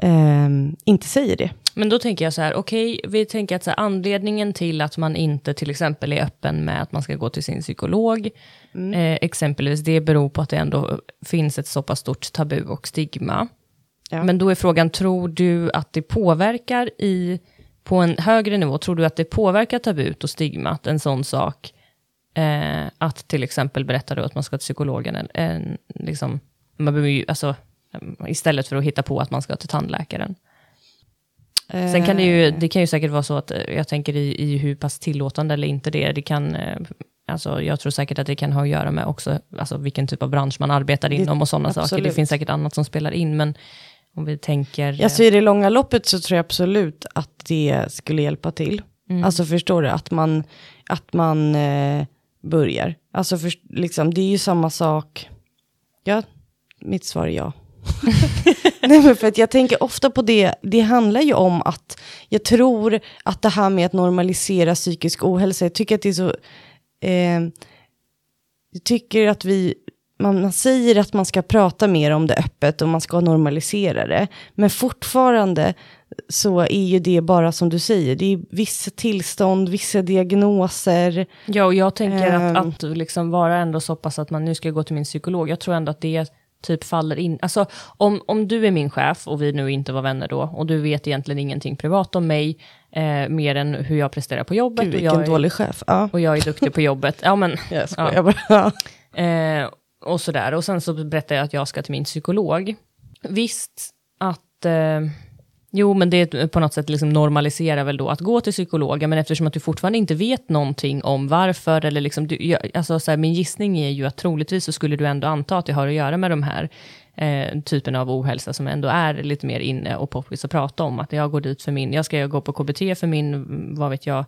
ehm, inte säger det. Men då tänker jag så här, okej, vi tänker att så här, anledningen till att man inte till exempel är öppen med att man ska gå till sin psykolog, eh, exempelvis, det beror på att det ändå finns ett så pass stort tabu och stigma. Ja. Men då är frågan, tror du att det påverkar i, på en högre nivå, tror du att det påverkar tabut och stigmat, en sån sak, eh, att till exempel berätta då att man ska till psykologen, en, en, liksom, man behöver ju, alltså, istället för att hitta på att man ska till tandläkaren. Sen kan det ju, det kan ju säkert vara så att, eh, jag tänker i, i hur pass tillåtande eller inte det är, det kan, eh, alltså jag tror säkert att det kan ha att göra med också, alltså vilken typ av bransch man arbetar inom och sådana saker. Det finns säkert annat som spelar in, men om vi tänker... Ja, så i det långa loppet så tror jag absolut att det skulle hjälpa till. Alltså förstår du, att man, att man eh, börjar. Alltså för, liksom, det är ju samma sak. Ja, mitt svar är ja. Nej, men för att jag tänker ofta på det, det handlar ju om att jag tror att det här med att normalisera psykisk ohälsa, jag tycker att det är så, eh, jag tycker att vi, man, säger att man ska prata mer om det öppet och man ska normalisera det, men fortfarande så är ju det bara som du säger, det är vissa tillstånd, vissa diagnoser. Ja, och jag tänker att, att liksom vara ändå så pass att man nu ska gå till min psykolog, jag tror ändå att det typ faller in. Alltså om, om du är min chef och vi nu inte var vänner då och du vet egentligen ingenting privat om mig, eh, mer än hur jag presterar på jobbet. Gud, och, vilken jag är, dålig chef. Ja, och jag är duktig på jobbet. Ja, men, jag ja. skojar bara. Eh, och sådär. Och sen så berättar jag att jag ska till min psykolog. Visst att... Eh, jo, men det på något sätt liksom normaliserar väl då att gå till psykologen, men eftersom att du fortfarande inte vet någonting om varför, eller liksom, du, jag, alltså så här, min gissning är ju att troligtvis så skulle du ändå anta att det har att göra med de här eh, typen av ohälsa som ändå är lite mer inne och poppis att prata om. Att jag går dit för min, jag ska gå på KBT för min, vad vet jag,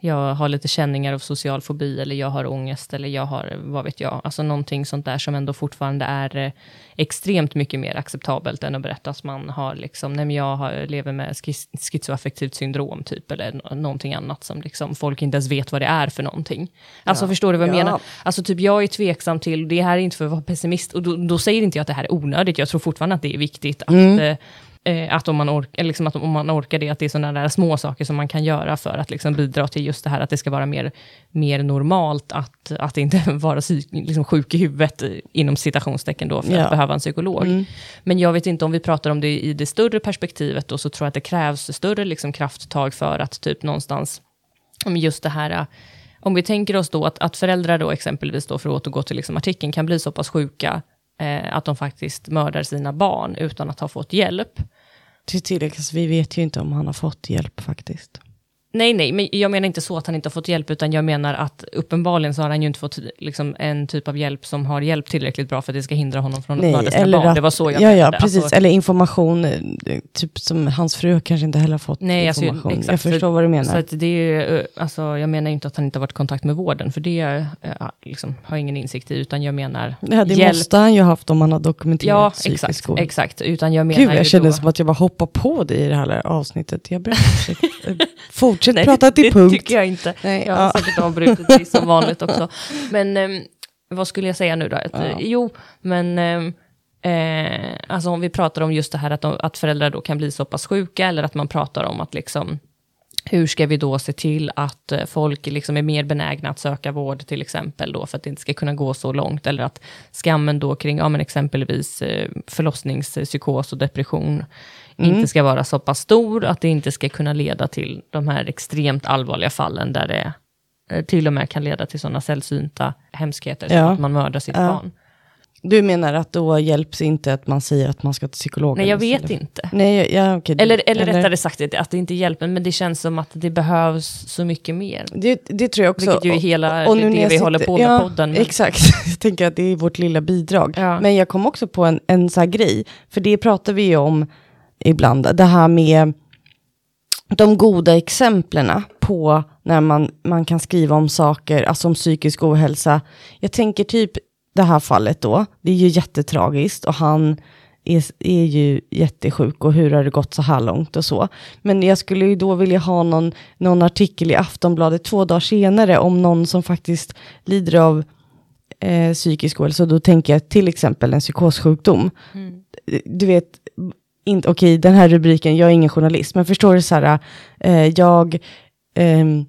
jag har lite känningar av social fobi, eller jag har ångest, eller jag har, vad vet jag, alltså någonting sånt där som ändå fortfarande är eh, extremt mycket mer acceptabelt än att berätta att man har liksom, nej men jag har, lever med schizoaffektivt syndrom typ, eller nå- någonting annat som liksom folk inte ens vet vad det är för någonting. Alltså förstår du vad jag Ja. menar? Alltså typ jag är tveksam till, det här är inte för att vara pessimist, och då, då säger inte jag att det här är onödigt, jag tror fortfarande att det är viktigt att eh, Eh, att, om man ork, eller liksom att om man orkar det, att det är sådana där små saker som man kan göra för att liksom bidra till just det här att det ska vara mer, mer normalt att, att inte vara psyk, liksom sjuk i huvudet, eh, inom citationstecken då, för Ja. att behöva en psykolog. Men jag vet inte, om vi pratar om det i det större perspektivet, då, så tror jag att det krävs större liksom, krafttag för att typ någonstans, om just det här, eh, om vi tänker oss då att, att föräldrar då exempelvis, då, för att återgå till liksom artikeln, kan bli så pass sjuka eh, att de faktiskt mördar sina barn utan att ha fått hjälp. Till tillägg, alltså, vi vet ju inte om han har fått hjälp faktiskt. Nej, nej, men jag menar inte så att han inte har fått hjälp, utan jag menar att uppenbarligen så har han ju inte fått liksom, en typ av hjälp som har hjälpt tillräckligt bra för att det ska hindra honom från att mörda sina barn. att, det var så jag ja. Ja, precis. Alltså, eller information, eh, typ som hans fru kanske inte heller har fått nej, alltså, information. exakt, jag förstår så, vad du menar. Så att det är, eh, alltså, jag menar inte att han inte har varit i kontakt med vården, för det äh, liksom, har jag ingen insikt i, utan jag menar Ja, det hjälp. måste han ju haft om han har dokumenterat Ja, psykisk exakt, ohälsa. exakt. Utan jag menar Gud, jag känner då, som att jag bara hoppar på dig i det här avsnittet. Jag ber om ursäkt. Eh, Fortsätt Nej, prata till det punkt. tycker jag inte. Nej, jag har ja. säkert avbrutit dig som vanligt också. Men ehm, vad skulle jag säga nu då? Att, Ja. eh, Jo, men ehm, eh, alltså om vi pratar om just det här att, de, att föräldrar då kan bli så pass sjuka, eller att man pratar om att liksom, hur ska vi då se till att eh, folk liksom är mer benägna att söka vård till exempel då, för att det inte ska kunna gå så långt, eller att skammen då kring, ja men exempelvis eh, förlossningspsykos och depression Mm. inte ska vara så pass stor, att det inte ska kunna leda till de här extremt allvarliga fallen, där det eh, till och med kan leda till sådana sällsynta hemskheter, som Ja. att man mördar sitt Ja. barn. Du menar att då hjälps inte att man säger att man ska till psykolog? Nej, jag eller vet eller? inte. Nej, ja, okej. Eller, eller rättare sagt, att det inte hjälper, men det känns som att det behövs så mycket mer. Det, det tror jag också. Vilket ju är hela Och- och det, vi håller på med ja, podden. Men, Exakt, jag tänker att det är vårt lilla bidrag. Ja. Men jag kom också på en, en så här grej, för det pratar vi ju om ibland, det här med de goda exemplen på när man, man kan skriva om saker, alltså om psykisk ohälsa. Jag tänker typ det här fallet då, det är ju jättetragiskt och han är, är ju jättesjuk och hur har det gått så här långt och så. Men jag skulle ju då vilja ha någon, någon artikel i Aftonbladet två dagar senare om någon som faktiskt lider av eh, psykisk ohälsa. Då tänker jag till exempel en psykossjukdom. Du vet, inte, okej den här rubriken, jag är ingen journalist, men förstår du så här, eh, jag, ehm,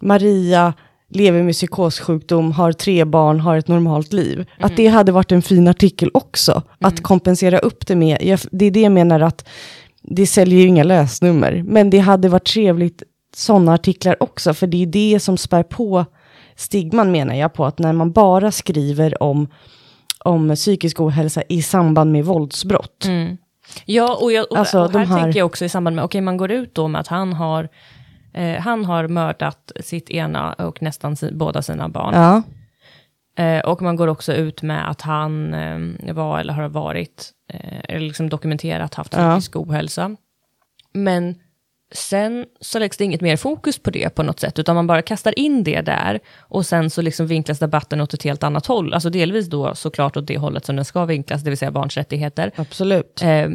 Maria lever med psykossjukdom, har tre barn, har ett normalt liv. Att det hade varit en fin artikel också, att kompensera upp det med. Jag, det är det jag menar att det säljer ju inga lösnummer, men det hade varit trevligt sådana artiklar också, för det är det som spär på stigman menar jag på, att när man bara skriver om, om psykisk ohälsa i samband med våldsbrott. Mm. Ja, och, jag, och, Alltså, och här här- tänker jag också i samband med, okej man går ut då med att han har, eh, han har mördat sitt ena och nästan si, båda sina barn. Ja, Eh, och man går också ut med att han eh, var eller har varit, eh, eller liksom dokumenterat haft Ja. psykisk ohälsa. Men sen så läggs det inget mer fokus på det på något sätt, utan man bara kastar in det där och sen så liksom vinklas debatten åt ett helt annat håll. Alltså delvis då såklart åt det hållet som den ska vinklas, det vill säga barns rättigheter. absolut. Eh,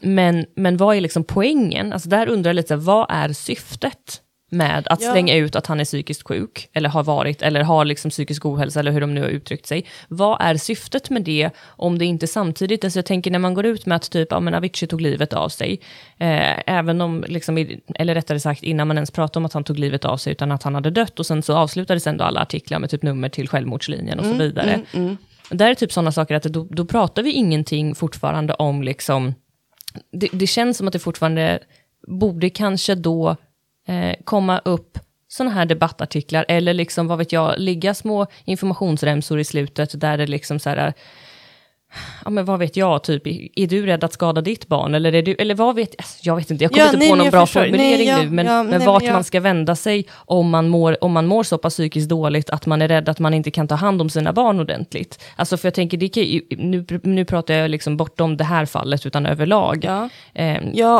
men, men vad är liksom poängen? Alltså där undrar jag lite, vad är syftet med att Ja. slänga ut att han är psykiskt sjuk, eller har varit, eller har liksom psykisk ohälsa, eller hur de nu har uttryckt sig. Vad är syftet med det, om det inte samtidigt, alltså jag tänker när man går ut med att typ, ja men Avicii tog livet av sig, eh, även om, liksom, eller rättare sagt innan man ens pratade om att han tog livet av sig, utan att han hade dött, och sen så avslutades ändå alla artiklar med typ nummer till självmordslinjen och så vidare. Där är typ sådana saker att då, då pratar vi ingenting fortfarande om liksom, det, det känns som att det fortfarande borde kanske då eh, komma upp sådana här debattartiklar, eller liksom, vad vet jag, ligga små informationsremsor i slutet, där det liksom så här, ja men vad vet jag, typ, är du rädd att skada ditt barn? Eller, är du, eller vad vet jag, jag vet inte, jag kommer Ja, inte nej, på men någon bra förstår. formulering Nej, ja, nu, men, ja, men nej, vart men man ska vända sig om man, mår, om man mår så pass psykiskt dåligt att man är rädd att man inte kan ta hand om sina barn ordentligt. Alltså för jag tänker, det kan, nu, nu pratar jag liksom bortom det här fallet, utan överlag. Ja. Eh,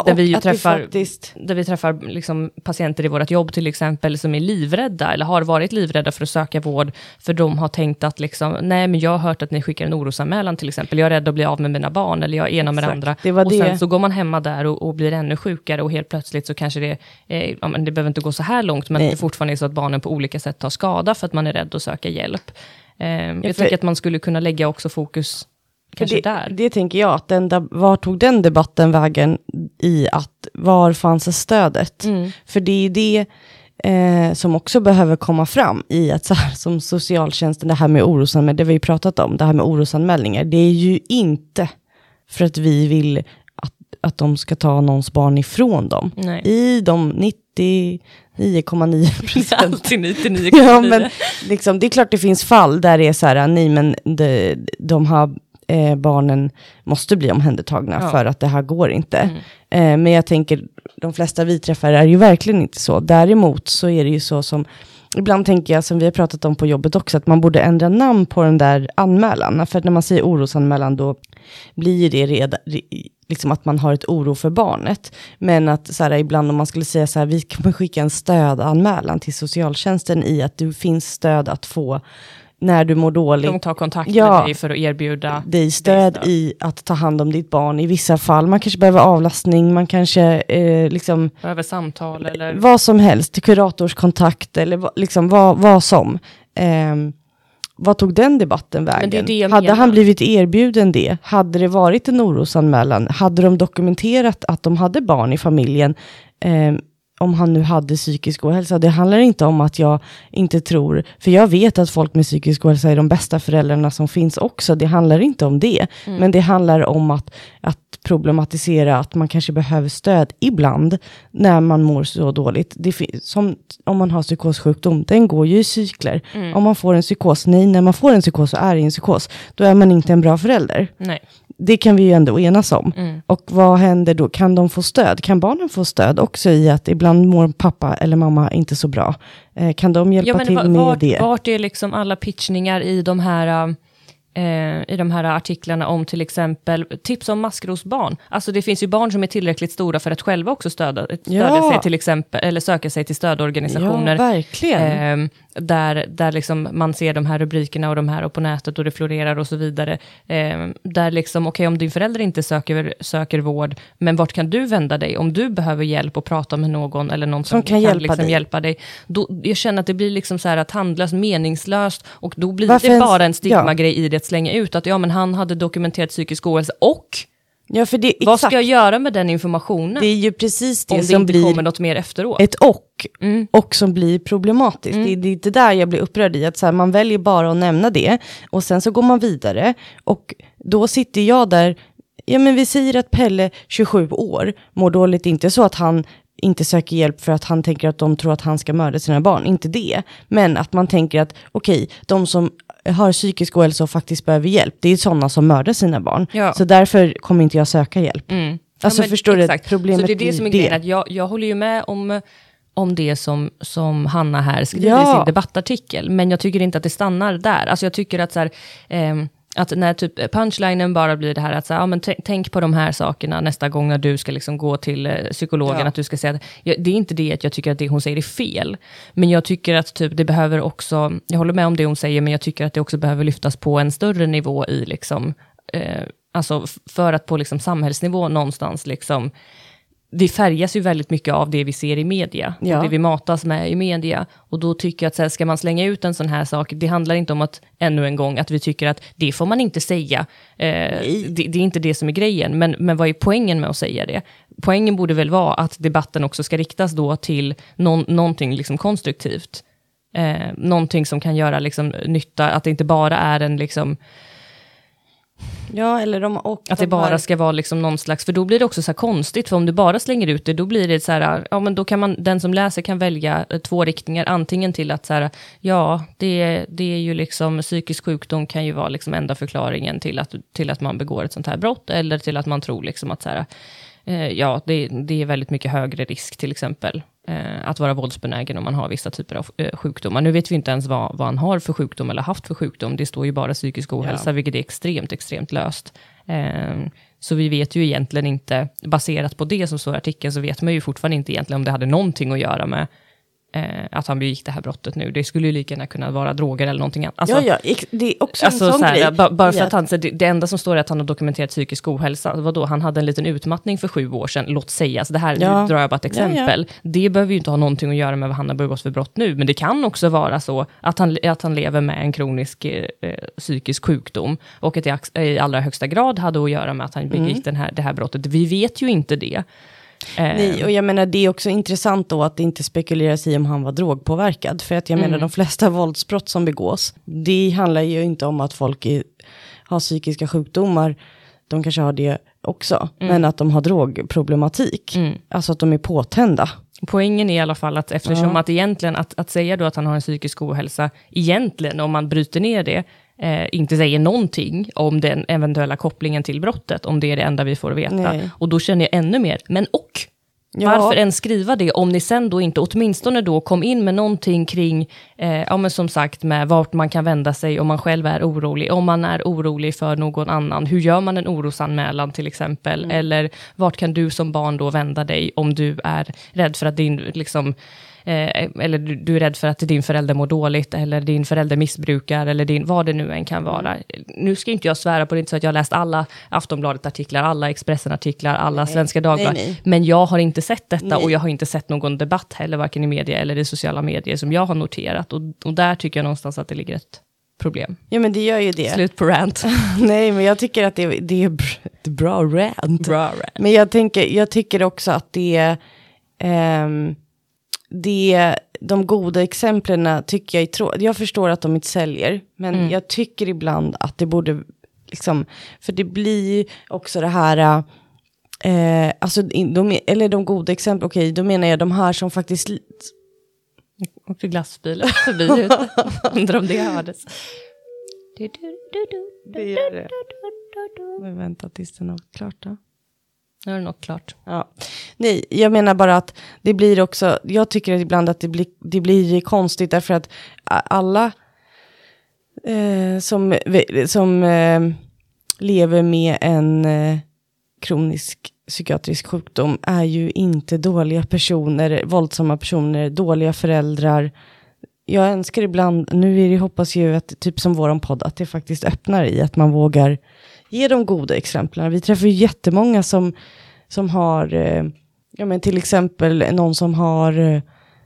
där vi att vi träffar, faktiskt- där vi träffar liksom patienter i vårt jobb till exempel som är livrädda eller har varit livrädda för att söka vård för de har tänkt att liksom, nej men jag har hört att ni skickar en orosanmälan till exempel, jag är rädd att bli av med mina barn eller jag är ena med Exakt, andra. det och det. sen så går man hemma där och, och blir ännu sjukare och helt plötsligt så kanske det, eh, ja, men det behöver inte gå så här långt, men Nej. det fortfarande är så att barnen på olika sätt tar skada för att man är rädd att söka hjälp. Eh, jag för- tänker att man skulle kunna lägga också fokus kanske det, där. Det tänker jag, att den, var tog den debatten vägen i att var fanns stödet? Mm. För det är det eh, som också behöver komma fram i att så här, som socialtjänsten, det här med orosanmälningar, det vi har ju pratat om, det här med orosanmälningar, det är ju inte för att vi vill att, att de ska ta någons barn ifrån dem. Nej. I de 99,9 procent Alltid 99 Ja, men liksom, det är klart det finns fall där det är så här, nej men de, de har eh, barnen måste bli omhändertagna Ja. för att det här går inte. Eh, men jag tänker, de flesta vi träffar är ju verkligen inte så. Däremot så är det ju så som, ibland tänker jag, som vi har pratat om på jobbet också, att man borde ändra namn på den där anmälan. För när man säger orosanmälan då blir det redan, liksom att man har ett oro för barnet. Men att så här, ibland om man skulle säga så här, vi kommer skicka en stödanmälan till socialtjänsten i att du finns stöd att få när du mår dåligt. De tar kontakt Ja. med dig för att erbjuda dig stöd stöd. i att ta hand om ditt barn i vissa fall. Man kanske behöver avlastning, man kanske eh, liksom över samtal eller... vad som helst, kuratorskontakt eller liksom vad, vad som. Ehm, vad tog den debatten vägen? Det det hade menar. han blivit erbjuden det? Hade det varit en orosanmälan? Hade de dokumenterat att de hade barn i familjen? Ehm, om han nu hade psykisk ohälsa. Det handlar inte om att jag inte tror, för jag vet att folk med psykisk ohälsa är de bästa föräldrarna som finns också. Det handlar inte om det, Mm. men det handlar om att, att problematisera att man kanske behöver stöd ibland när man mår så dåligt. Det som om man har psykossjukdom, den går ju i cykler. Mm. Om man får en psykos, nej, när man får en psykos och är i en psykos, då är man inte en bra förälder. Nej. Det kan vi ju ändå enas om. Mm. Och vad händer då? Kan de få stöd? Kan barnen få stöd också i att ibland mår pappa eller mamma inte så bra? Eh, kan de hjälpa Ja, till va- med vart, det? vart är liksom alla pitchningar i de här eh, i de här artiklarna om till exempel tips om maskrosbarn. Alltså det finns ju barn som är tillräckligt stora för att själva också stödja, stödja Ja. sig till exempel, eller söka sig till Ja, stödorganisationer. verkligen. Där där liksom man ser de här rubrikerna och de här och på nätet och det florerar och så vidare. Ehm, där liksom, okej om din förälder inte söker, söker vård, men vart kan du vända dig om du behöver hjälp och prata med någon eller någon som, Som kan hjälpa liksom dig. hjälpa dig. Då, jag känner att det blir liksom så här att handlas meningslöst och då blir Varför det ens- bara en stigma-grej ja. i det att slänga ut att ja men han hade dokumenterat psykisk ohälsa och ja, för det, vad exakt. ska jag göra med den informationen? Det är ju precis det om det som inte blir kommer något mer efteråt. ett och, Mm. och som blir problematiskt. Det, det är det där jag blir upprörd i, att så här, man väljer bara att nämna det, och sen så går man vidare, och då sitter jag där, ja men vi säger att Pelle, 27 år, mår dåligt, inte så att han inte söker hjälp för att han tänker att de tror att han ska mörda sina barn, inte det, men att man tänker att okej, de som har psykisk ohälsa och faktiskt behöver hjälp, det är sådana som mördar sina barn, Ja. så därför kommer inte jag söka hjälp. Mm. Alltså, men förstår du? exakt. Problemet Så det är det som är grejen, att jag, jag håller ju med om, om det som, som Hanna här skriver Ja. i sin debattartikel, men jag tycker inte att det stannar där. Alltså jag tycker att så här, ehm, att när typ punchlinen bara blir det här att så ja, men tänk på de här sakerna nästa gång när du ska liksom gå till eh, psykologen, Ja. att du ska säga att, ja, det är inte det att jag tycker att det hon säger är fel, men jag tycker att typ det behöver också, jag håller med om det hon säger, men jag tycker att det också behöver lyftas på en större nivå i liksom, eh, alltså för att på liksom samhällsnivå någonstans liksom, vi färgas ju väldigt mycket av det vi ser i media, Ja. och det vi matas med i media. Och då tycker jag att så här, ska man slänga ut en sån här sak, det handlar inte om att, ännu en gång, att vi tycker att det får man inte säga. Eh, det, det är inte det som är grejen, men, men vad är poängen med att säga det? Poängen borde väl vara att debatten också ska riktas då till någon, någonting liksom konstruktivt. Eh, någonting som kan göra liksom nytta, att det inte bara är en liksom, Ja, eller de, och att det de bara ska vara liksom någon slags, för då blir det också så konstigt, för om du bara slänger ut det, då blir det så här, ja men då kan man, den som läser kan välja eh, två riktningar, antingen till att så här, ja, det, det är ju liksom, psykisk sjukdom kan ju vara liksom enda förklaringen till att, till att man begår ett sånt här brott, eller till att man tror liksom att så här, eh, ja, det, det är väldigt mycket högre risk till exempel, att vara våldsbenägen om man har vissa typer av eh, sjukdomar. Nu vet vi inte ens vad, vad han har för sjukdom eller haft för sjukdom. Det står ju bara psykisk ohälsa, vilket är extremt, extremt löst. Eh, så vi vet ju egentligen inte, baserat på det som står i artikeln, så vet man ju fortfarande inte egentligen om det hade någonting att göra med eh, att han begick det här brottet nu. Det skulle ju lika gärna kunna vara droger eller någonting annat. Alltså, ja, ja, det är också Alltså, en sån grej. ba- bara för att han, det, det enda som står är att han har dokumenterat psykisk ohälsa. Vadå, han hade en liten utmattning för sju år sedan, låt säga. Så det här Ja. drar jag bara ett Ja, ja. exempel. Det behöver ju inte ha någonting att göra med vad han har begått för brott nu, men det kan också vara så att han, att han lever med en kronisk eh, eh, psykisk sjukdom och att det i allra högsta grad hade att göra med att han begick Mm. den här, det här brottet. Vi vet ju inte det. Nej, och jag menar det är också intressant då att det inte spekuleras i om han var drogpåverkad. För att jag Mm. menar de flesta våldsbrott som begås, det handlar ju inte om att folk är, har psykiska sjukdomar, de kanske har det också, men att de har drogproblematik. Mm. Alltså att de är påtända. Poängen är i alla fall att eftersom Ja. att egentligen, att, att säga då att han har en psykisk ohälsa, egentligen om man bryter ner det, eh, inte säger någonting om den eventuella kopplingen till brottet, om det är det enda vi får veta. Nej. Och då känner jag ännu mer, men och? Ja. Varför ens skriva det om ni sen då inte åtminstone då kom in med någonting kring, eh, ja men som sagt med vart man kan vända sig om man själv är orolig, om man är orolig för någon annan, hur gör man en orosanmälan till exempel, Mm. eller vart kan du som barn då vända dig om du är rädd för att din, liksom, eh, eller du, du är rädd för att din förälder mår dåligt, eller din förälder missbrukar, eller din, vad det nu än kan vara. Nu ska inte jag svära på det, inte så att jag har läst alla Aftonbladet-artiklar, alla Expressen-artiklar, alla Svenska Dagbladet, nej, nej. men jag har inte sett detta Nej. och jag har inte sett någon debatt heller, varken i media eller i sociala medier, som jag har noterat. Och, och där tycker jag någonstans att det ligger ett problem. Ja men det gör ju det. Slut på rant. Nej men jag tycker att det, det är br- ett bra rant. Bra rant. Men jag, tänker, jag tycker också att det, ehm, det, de goda exemplen tycker jag är tråkigt. Jag förstår att de inte säljer, men Mm. jag tycker ibland att det borde, liksom, för det blir också det här, eh, alltså, de, eller de goda exemplen, okej, då menar jag de här som faktiskt, Åkte glassbilen förbi ute. Undrar om det hördes. det gör det. Men vänta tills den har klart då. Nu är det nog klart. Ja. Nej, jag menar bara att det blir också, jag tycker att ibland att det blir, det blir konstigt därför att alla eh, som, som eh, lever med en eh, kronisk psykiatrisk sjukdom är ju inte dåliga personer, våldsamma personer, dåliga föräldrar. Jag önskar ibland, nu är det, hoppas ju att, typ som våran podd, att det faktiskt öppnar i att man vågar ge de goda exemplen. Vi träffar ju jättemånga som, som har, eh, ja men till exempel någon som har, eh,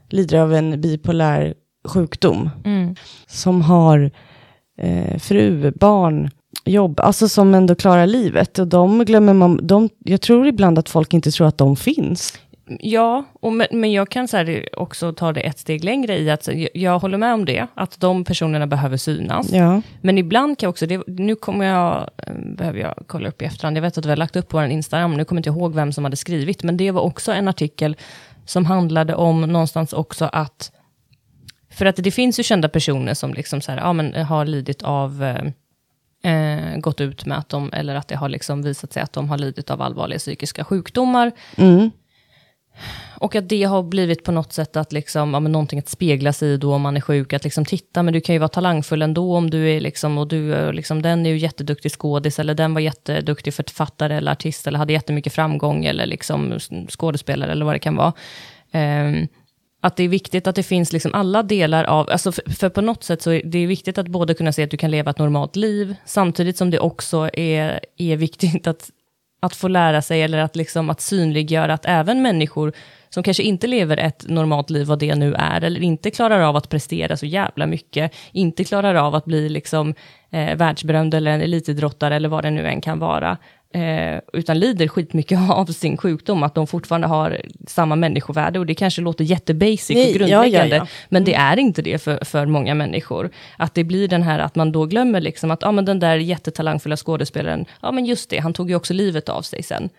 lider av en bipolär sjukdom, Mm. som har eh, fru, barn, jobb, alltså som ändå klarar livet. Och de glömmer man, de, jag tror ibland att folk inte tror att de finns. Ja, och men, men jag kan så också ta det ett steg längre i att jag, jag håller med om det, att de personerna behöver synas. Ja. Men ibland kan jag också, det, nu kommer jag, eh, behöver jag kolla upp i efterhand, jag vet att vi har lagt upp på vår Instagram, nu kommer jag inte ihåg vem som hade skrivit, men det var också en artikel som handlade om någonstans också att, för att det finns ju kända personer som liksom så här, ja, men har lidit av, eh, eh, gått ut med att de, eller att det har liksom visat sig att de har lidit av allvarliga psykiska sjukdomar, Mm och att det har blivit på något sätt att liksom, ja, men någonting att spegla sig i då om man är sjuk. Att liksom, titta, men du kan ju vara talangfull ändå om du är liksom, och du är liksom, den är ju jätteduktig skådis, eller den var jätteduktig författare eller artist, eller hade jättemycket framgång, eller liksom skådespelare, eller vad det kan vara. Um, att det är viktigt att det finns liksom alla delar av, alltså för, för på något sätt så är det viktigt att både kunna se att du kan leva ett normalt liv, samtidigt som det också är, är viktigt att att få lära sig eller att, liksom, att synliggöra att även människor som kanske inte lever ett normalt liv, vad det nu är, eller inte klarar av att prestera så jävla mycket, inte klarar av att bli liksom, eh, världsberömd eller en elitidrottare eller vad det nu än kan vara, eh, utan lider skitmycket av sin sjukdom, att de fortfarande har samma människovärde, och det kanske låter jättebasic Nej, och ja, ja, grundläggande, ja. men det är inte det för, för många människor. Att det blir den här att man då glömmer liksom att, ja men den där jättetalangfulla skådespelaren, ja men just det, han tog ju också livet av sig sen.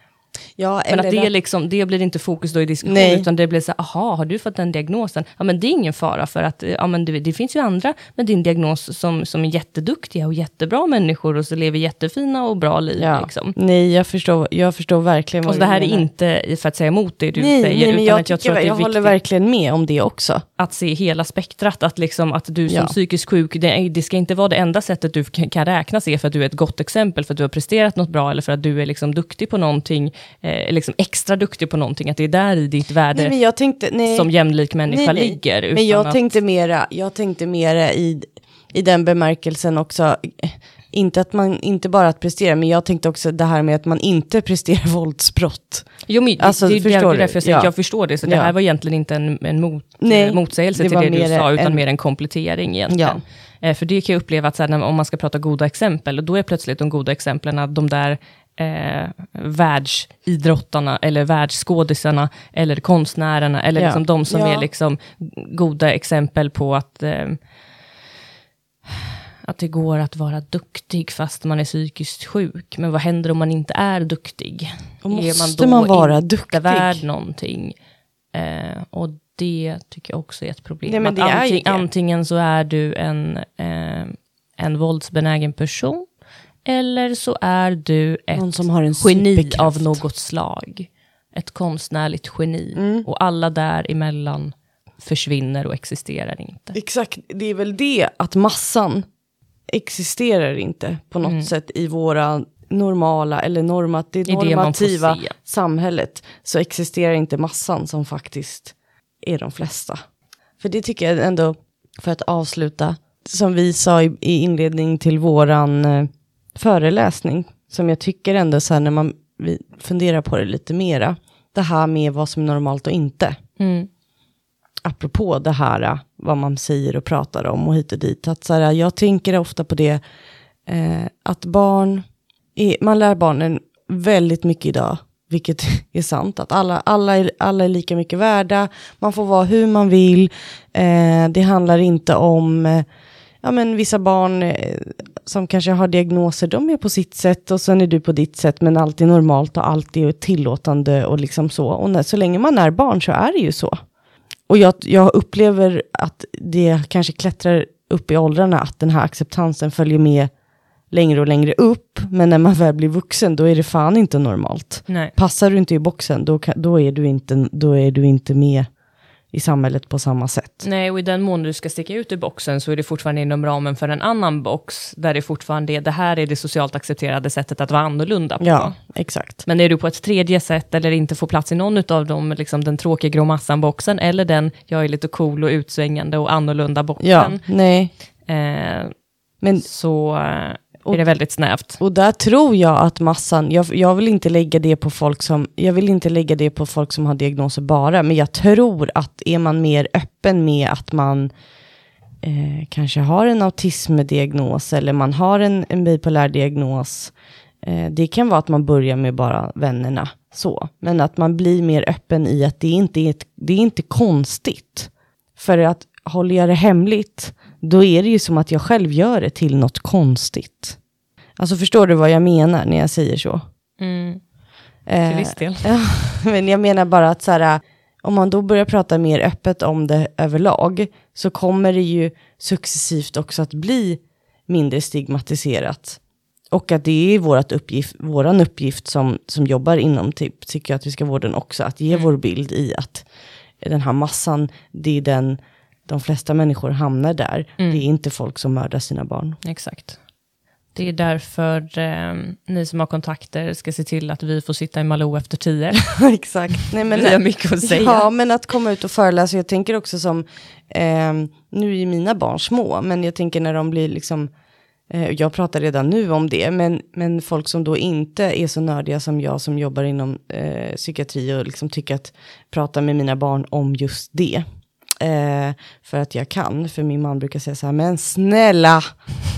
Ja, Men att det, är liksom, det blir inte fokus då i diskussion, Nej. utan det blir så här, aha, har du fått den diagnosen? Ja, men det är ingen fara, för att ja, men det, det finns ju andra med din diagnos som, som är jätteduktiga och jättebra människor och så lever jättefina och bra liv. Ja. Liksom. Nej, jag förstår, jag förstår verkligen Och vad så det du här är menar. inte i- för att säga emot det du nej, säger, nej, utan jag, att jag tror att jag, det är håller viktigt verkligen med om det också. att se hela spektrat, att, liksom, att du som Ja. psykiskt sjuk, det, är- det ska inte vara det enda sättet du kan, kan räknas är för att du är ett gott exempel, för att du har presterat något bra, eller för att du är liksom duktig på någonting, eh, liksom extra duktig på någonting, att det är där i ditt värde Nej, tänkte, nej, som jämlik människa nej, ligger. Men jag att, tänkte mera, jag tänkte mera i, i den bemärkelsen också, eh, inte att man, inte bara att prestera, men jag tänkte också det här med att man inte presterar våldsbrott. Jo, men Alltså, det, det, det är därför jag säger Ja. att jag förstår det, så det Ja. här var egentligen inte en, en mot, Nej, eh, motsägelse det till det du sa, utan en- mer en komplettering egentligen. Eh, för det kan jag uppleva att så här, när, om man ska prata goda exempel, då är plötsligt de goda exemplen de där eh, världsidrottarna, eller världsskådisarna, eller konstnärerna, eller Ja. liksom de som Ja. är liksom goda exempel på att eh, att det går att vara duktig fast man är psykiskt sjuk. Men vad händer om man inte är duktig? Och är måste man vara inte duktig? värd någonting? Eh, och det tycker jag också är ett problem. Nej, är anting, det. antingen så är du en, eh, en våldsbenägen person, eller så är du ett Någon som har en geni av något slag. Ett konstnärligt geni. Mm. Och alla däremellan försvinner och existerar inte. Exakt, det är väl det att massan existerar inte på något Mm. sätt i våra normala eller normat, det det normativa se. samhället. Så existerar inte massan som faktiskt är de flesta. För det tycker jag ändå, för att avsluta, som vi sa i, i inledning till våran eh, föreläsning, som jag tycker ändå så här när man funderar på det lite mera, det här med vad som är normalt och inte. Mm. apropå det här, äh, vad man säger och pratar om och hit och dit. Att så här, jag tänker ofta på det, eh, att barn, är, man lär barnen väldigt mycket idag, vilket är sant, att alla, alla, är, alla är lika mycket värda, man får vara hur man vill, eh, det handlar inte om, eh, ja men vissa barn som kanske har diagnoser, de är på sitt sätt och sen är du på ditt sätt, men allt är normalt och allt är tillåtande och liksom så. Och när, så länge man är barn så är det ju så. Och jag, jag upplever att det kanske klättrar upp i åldrarna, att den här acceptansen följer med längre och längre upp. Men när man väl blir vuxen, då är det fan inte normalt. Nej. Passar du inte i boxen, då, då, är, du inte, då är du inte med i samhället på samma sätt. Nej, och i den mån du ska sticka ut i boxen så är det fortfarande inom ramen för en annan box, där det fortfarande är, det här är det socialt accepterade sättet att vara annorlunda på. Ja, exakt. Men är du på ett tredje sätt eller inte får plats i någon av dem, liksom den tråkiga grå massan-boxen, eller den, jag är lite cool och utsvängande och annorlunda Ja, nej. eh, Men så eh, är det väldigt snävt. Och där tror jag att massan, jag, jag vill inte lägga det på folk som, jag vill inte lägga det på folk som har diagnoser bara, men jag tror att är man mer öppen med att man eh, kanske har en autismdiagnos eller man har en, en bipolär diagnos, eh, det kan vara att man börjar med bara vännerna så, men att man blir mer öppen i att det inte är, ett, det är inte konstigt. För att håller jag det hemligt, då är det ju som att jag själv gör det till något konstigt. Alltså förstår du vad jag menar när jag säger så? Mm, Eh, till viss del. Ja, men jag menar bara att så här, om man då börjar prata mer öppet om det överlag, så kommer det ju successivt också att bli mindre stigmatiserat. Och att det är vårat uppgift, våran uppgift som, som jobbar inom typ psykiatriska vården också, att ge vår bild i att den här massan, det är den, de flesta människor hamnar där. Det är inte folk som mördar sina barn. Exakt. Det är därför eh, ni som har kontakter ska se till att vi får sitta i Malou efter tio. Exakt. Nej, men, Vi har mycket att säga. Ja, men att komma ut och föreläsa. Jag tänker också som, ehm, nu är mina barn små, men jag tänker när de blir liksom, eh, jag pratar redan nu om det, men, men folk som då inte är så nördiga som jag som jobbar inom eh, psykiatri och liksom tycker att prata med mina barn om just det. Eh, för att jag kan, för min man brukar säga så här, men snälla,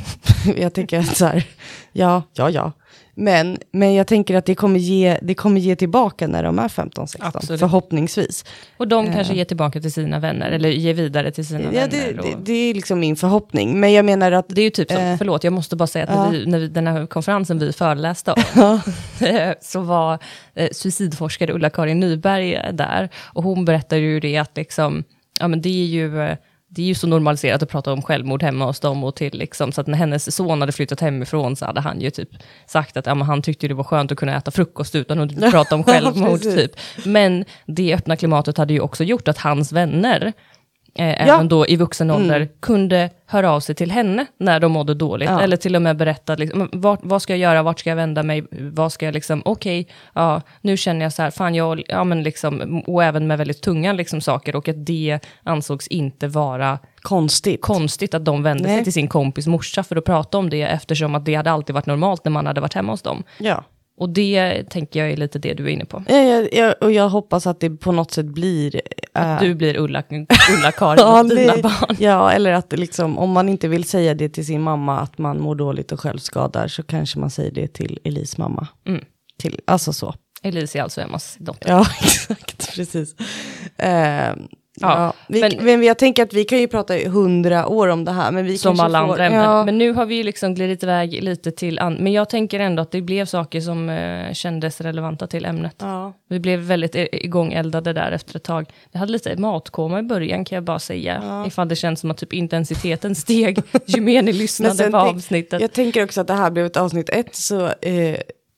jag tänker att så här, ja, ja, ja. Men, men jag tänker att det kommer, ge, det kommer ge tillbaka när de är 15-16, Absolut. förhoppningsvis. Och de kanske ger tillbaka till sina vänner, eller ger vidare till sina Ja, vänner. det, och... det, det är liksom min förhoppning. Men jag menar att, Det är ju typ som, Eh, förlåt, jag måste bara säga att när, ja. vi, när vi, den här konferensen vi föreläste om, så var eh, suicidforskare Ulla-Karin Nyberg där, och hon berättade ju det att liksom, ja men det är ju, eh, det är ju så normaliserat att prata om självmord hemma hos dem och till liksom, så att när hennes son hade flyttat hemifrån så hade han ju typ sagt att ja, han tyckte det var skönt att kunna äta frukost utan att prata om självmord typ. Men det öppna klimatet hade ju också gjort att hans vänner, eh, Ja. även då i vuxen ålder, kunde höra av sig till henne när de mådde dåligt. Ja. Eller till och med berätta, liksom, "Men vart, vad ska jag göra, vart ska jag vända mig, vad ska jag liksom, okej, ja, nu känner jag så här, fan jag, ja men liksom, och även med väldigt tunga liksom saker, och att det ansågs inte vara konstigt. konstigt att de vände Nej. sig till sin kompis morsa för att prata om det, eftersom att det hade alltid varit normalt när man hade varit hemma hos dem. ja. Och det tänker jag är lite det du är inne på. Ja, jag, jag, och jag hoppas att det på något sätt blir... äh, Du blir Ulla, Ulla-Karin ja, mot dina barn. Ja, eller att liksom, om man inte vill säga det till sin mamma att man mår dåligt och självskadar så kanske man säger det till Elis mamma. Mm. Till, alltså så. Elise är alltså Emmas dotter. Ja, exakt, precis. Eh, Ja, vi, men- men, jag tänker att vi kan ju prata i hundra år om det här. Men vi som alla får, andra ämnen. Ja, Men nu har vi ju liksom glidit iväg lite till, an- men jag tänker ändå att det blev saker som eh, kändes relevanta till ämnet. ja. Vi blev väldigt igångeldade där efter ett tag. Jag hade lite matkoma i början kan jag bara säga. Ja. Ifall det känns som att typ intensiteten steg ju mer ni lyssnade på avsnittet. Jag tänker också att det här blev ett avsnitt ett, så eh,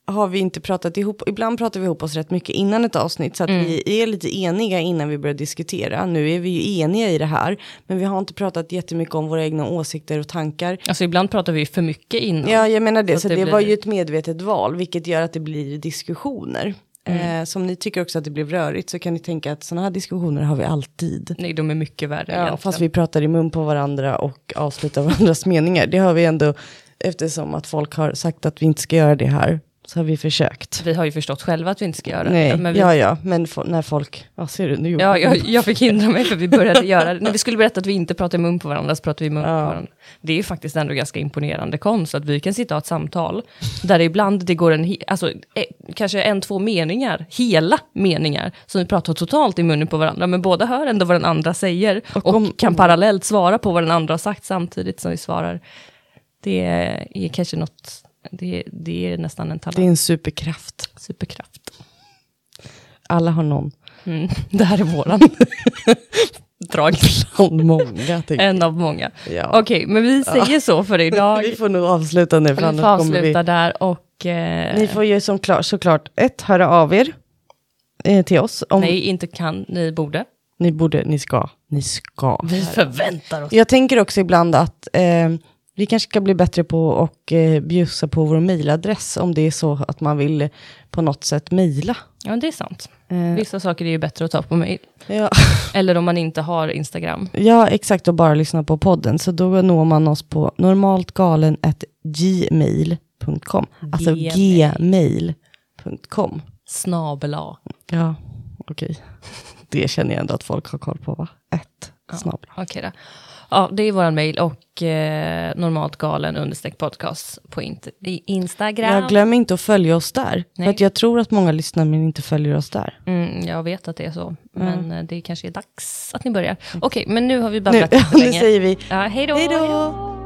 har vi inte pratat ihop, ibland pratar vi ihop oss rätt mycket innan ett avsnitt, så att Mm. vi är lite eniga innan vi börjar diskutera. Nu är vi ju eniga i det här, men vi har inte pratat jättemycket om våra egna åsikter och tankar. Alltså ibland pratar vi för mycket innan. Ja, jag menar det, Så så, det det, var blir- ju ett medvetet val, vilket gör att det blir diskussioner. Mm. Eh, som ni tycker också att det blev rörigt, så kan ni tänka att sådana här diskussioner har vi alltid. Nej, de är mycket värre Ja, egentligen. fast vi pratar i mun på varandra och avslutar varandras meningar. Det har vi ändå, eftersom att folk har sagt att vi inte ska göra det här, så har vi försökt. Vi har ju förstått själva att vi inte ska göra Nej, det. Men vi, ja, ja, men fo- när folk, ja ser du, nu Ja, jag- jag, fick hindra mig för vi började göra det. När vi skulle berätta att vi inte pratar i mun på varandra så pratar vi i mun på Ja. varandra. Det är ju faktiskt ändå ganska imponerande konst att vi kan sitta och ha ett samtal där det ibland det går en, he- alltså, eh, kanske en, två meningar, hela meningar, som vi pratar totalt i munnen på varandra, men båda hör ändå vad den andra säger och, Och om- kan parallellt svara på vad den andra har sagt samtidigt som vi svarar. Det är kanske något, det, det är nästan en Det är talang, en superkraft. superkraft. Alla har någon. Mm. Det här är våran drag. Bland många. En av många. Ja. Okej, men vi säger så för idag. Vi får nog avsluta nu, för Vi får avsluta vi... där och... Eh, Ni får ju som klar, såklart, ett, höra av er eh, till oss. Om nej, inte kan, ni borde. ni borde, ni ska, ni ska. Vi förväntar oss. Jag tänker också ibland att eh, vi kanske ska bli bättre på att eh, bjussa på vår mejladress om det är så att man vill på något sätt mejla. Ja, det är sant. Eh, Vissa saker är ju bättre att ta på mig. ja. Eller om man inte har Instagram. ja, exakt, och bara lyssna på podden. Så då når man oss på normaltgalen.gmail.com. Alltså Gmail. gmail.com. Snabel A. Ja, okej. Det känner jag ändå att folk har koll på, va? Ett snabel. Okej då. Ja, det är våran mail och eh, normalt galen understreck podcast på int- Instagram. Jag glöm inte att följa oss där. Nej. För att jag tror att många lyssnar men inte följer oss där. Mm, jag vet att det är så, men eh, det kanske är dags att ni börjar. Okej, men nu har vi Nu, babblat nu länge. säger vi Ja, hej då! hej då!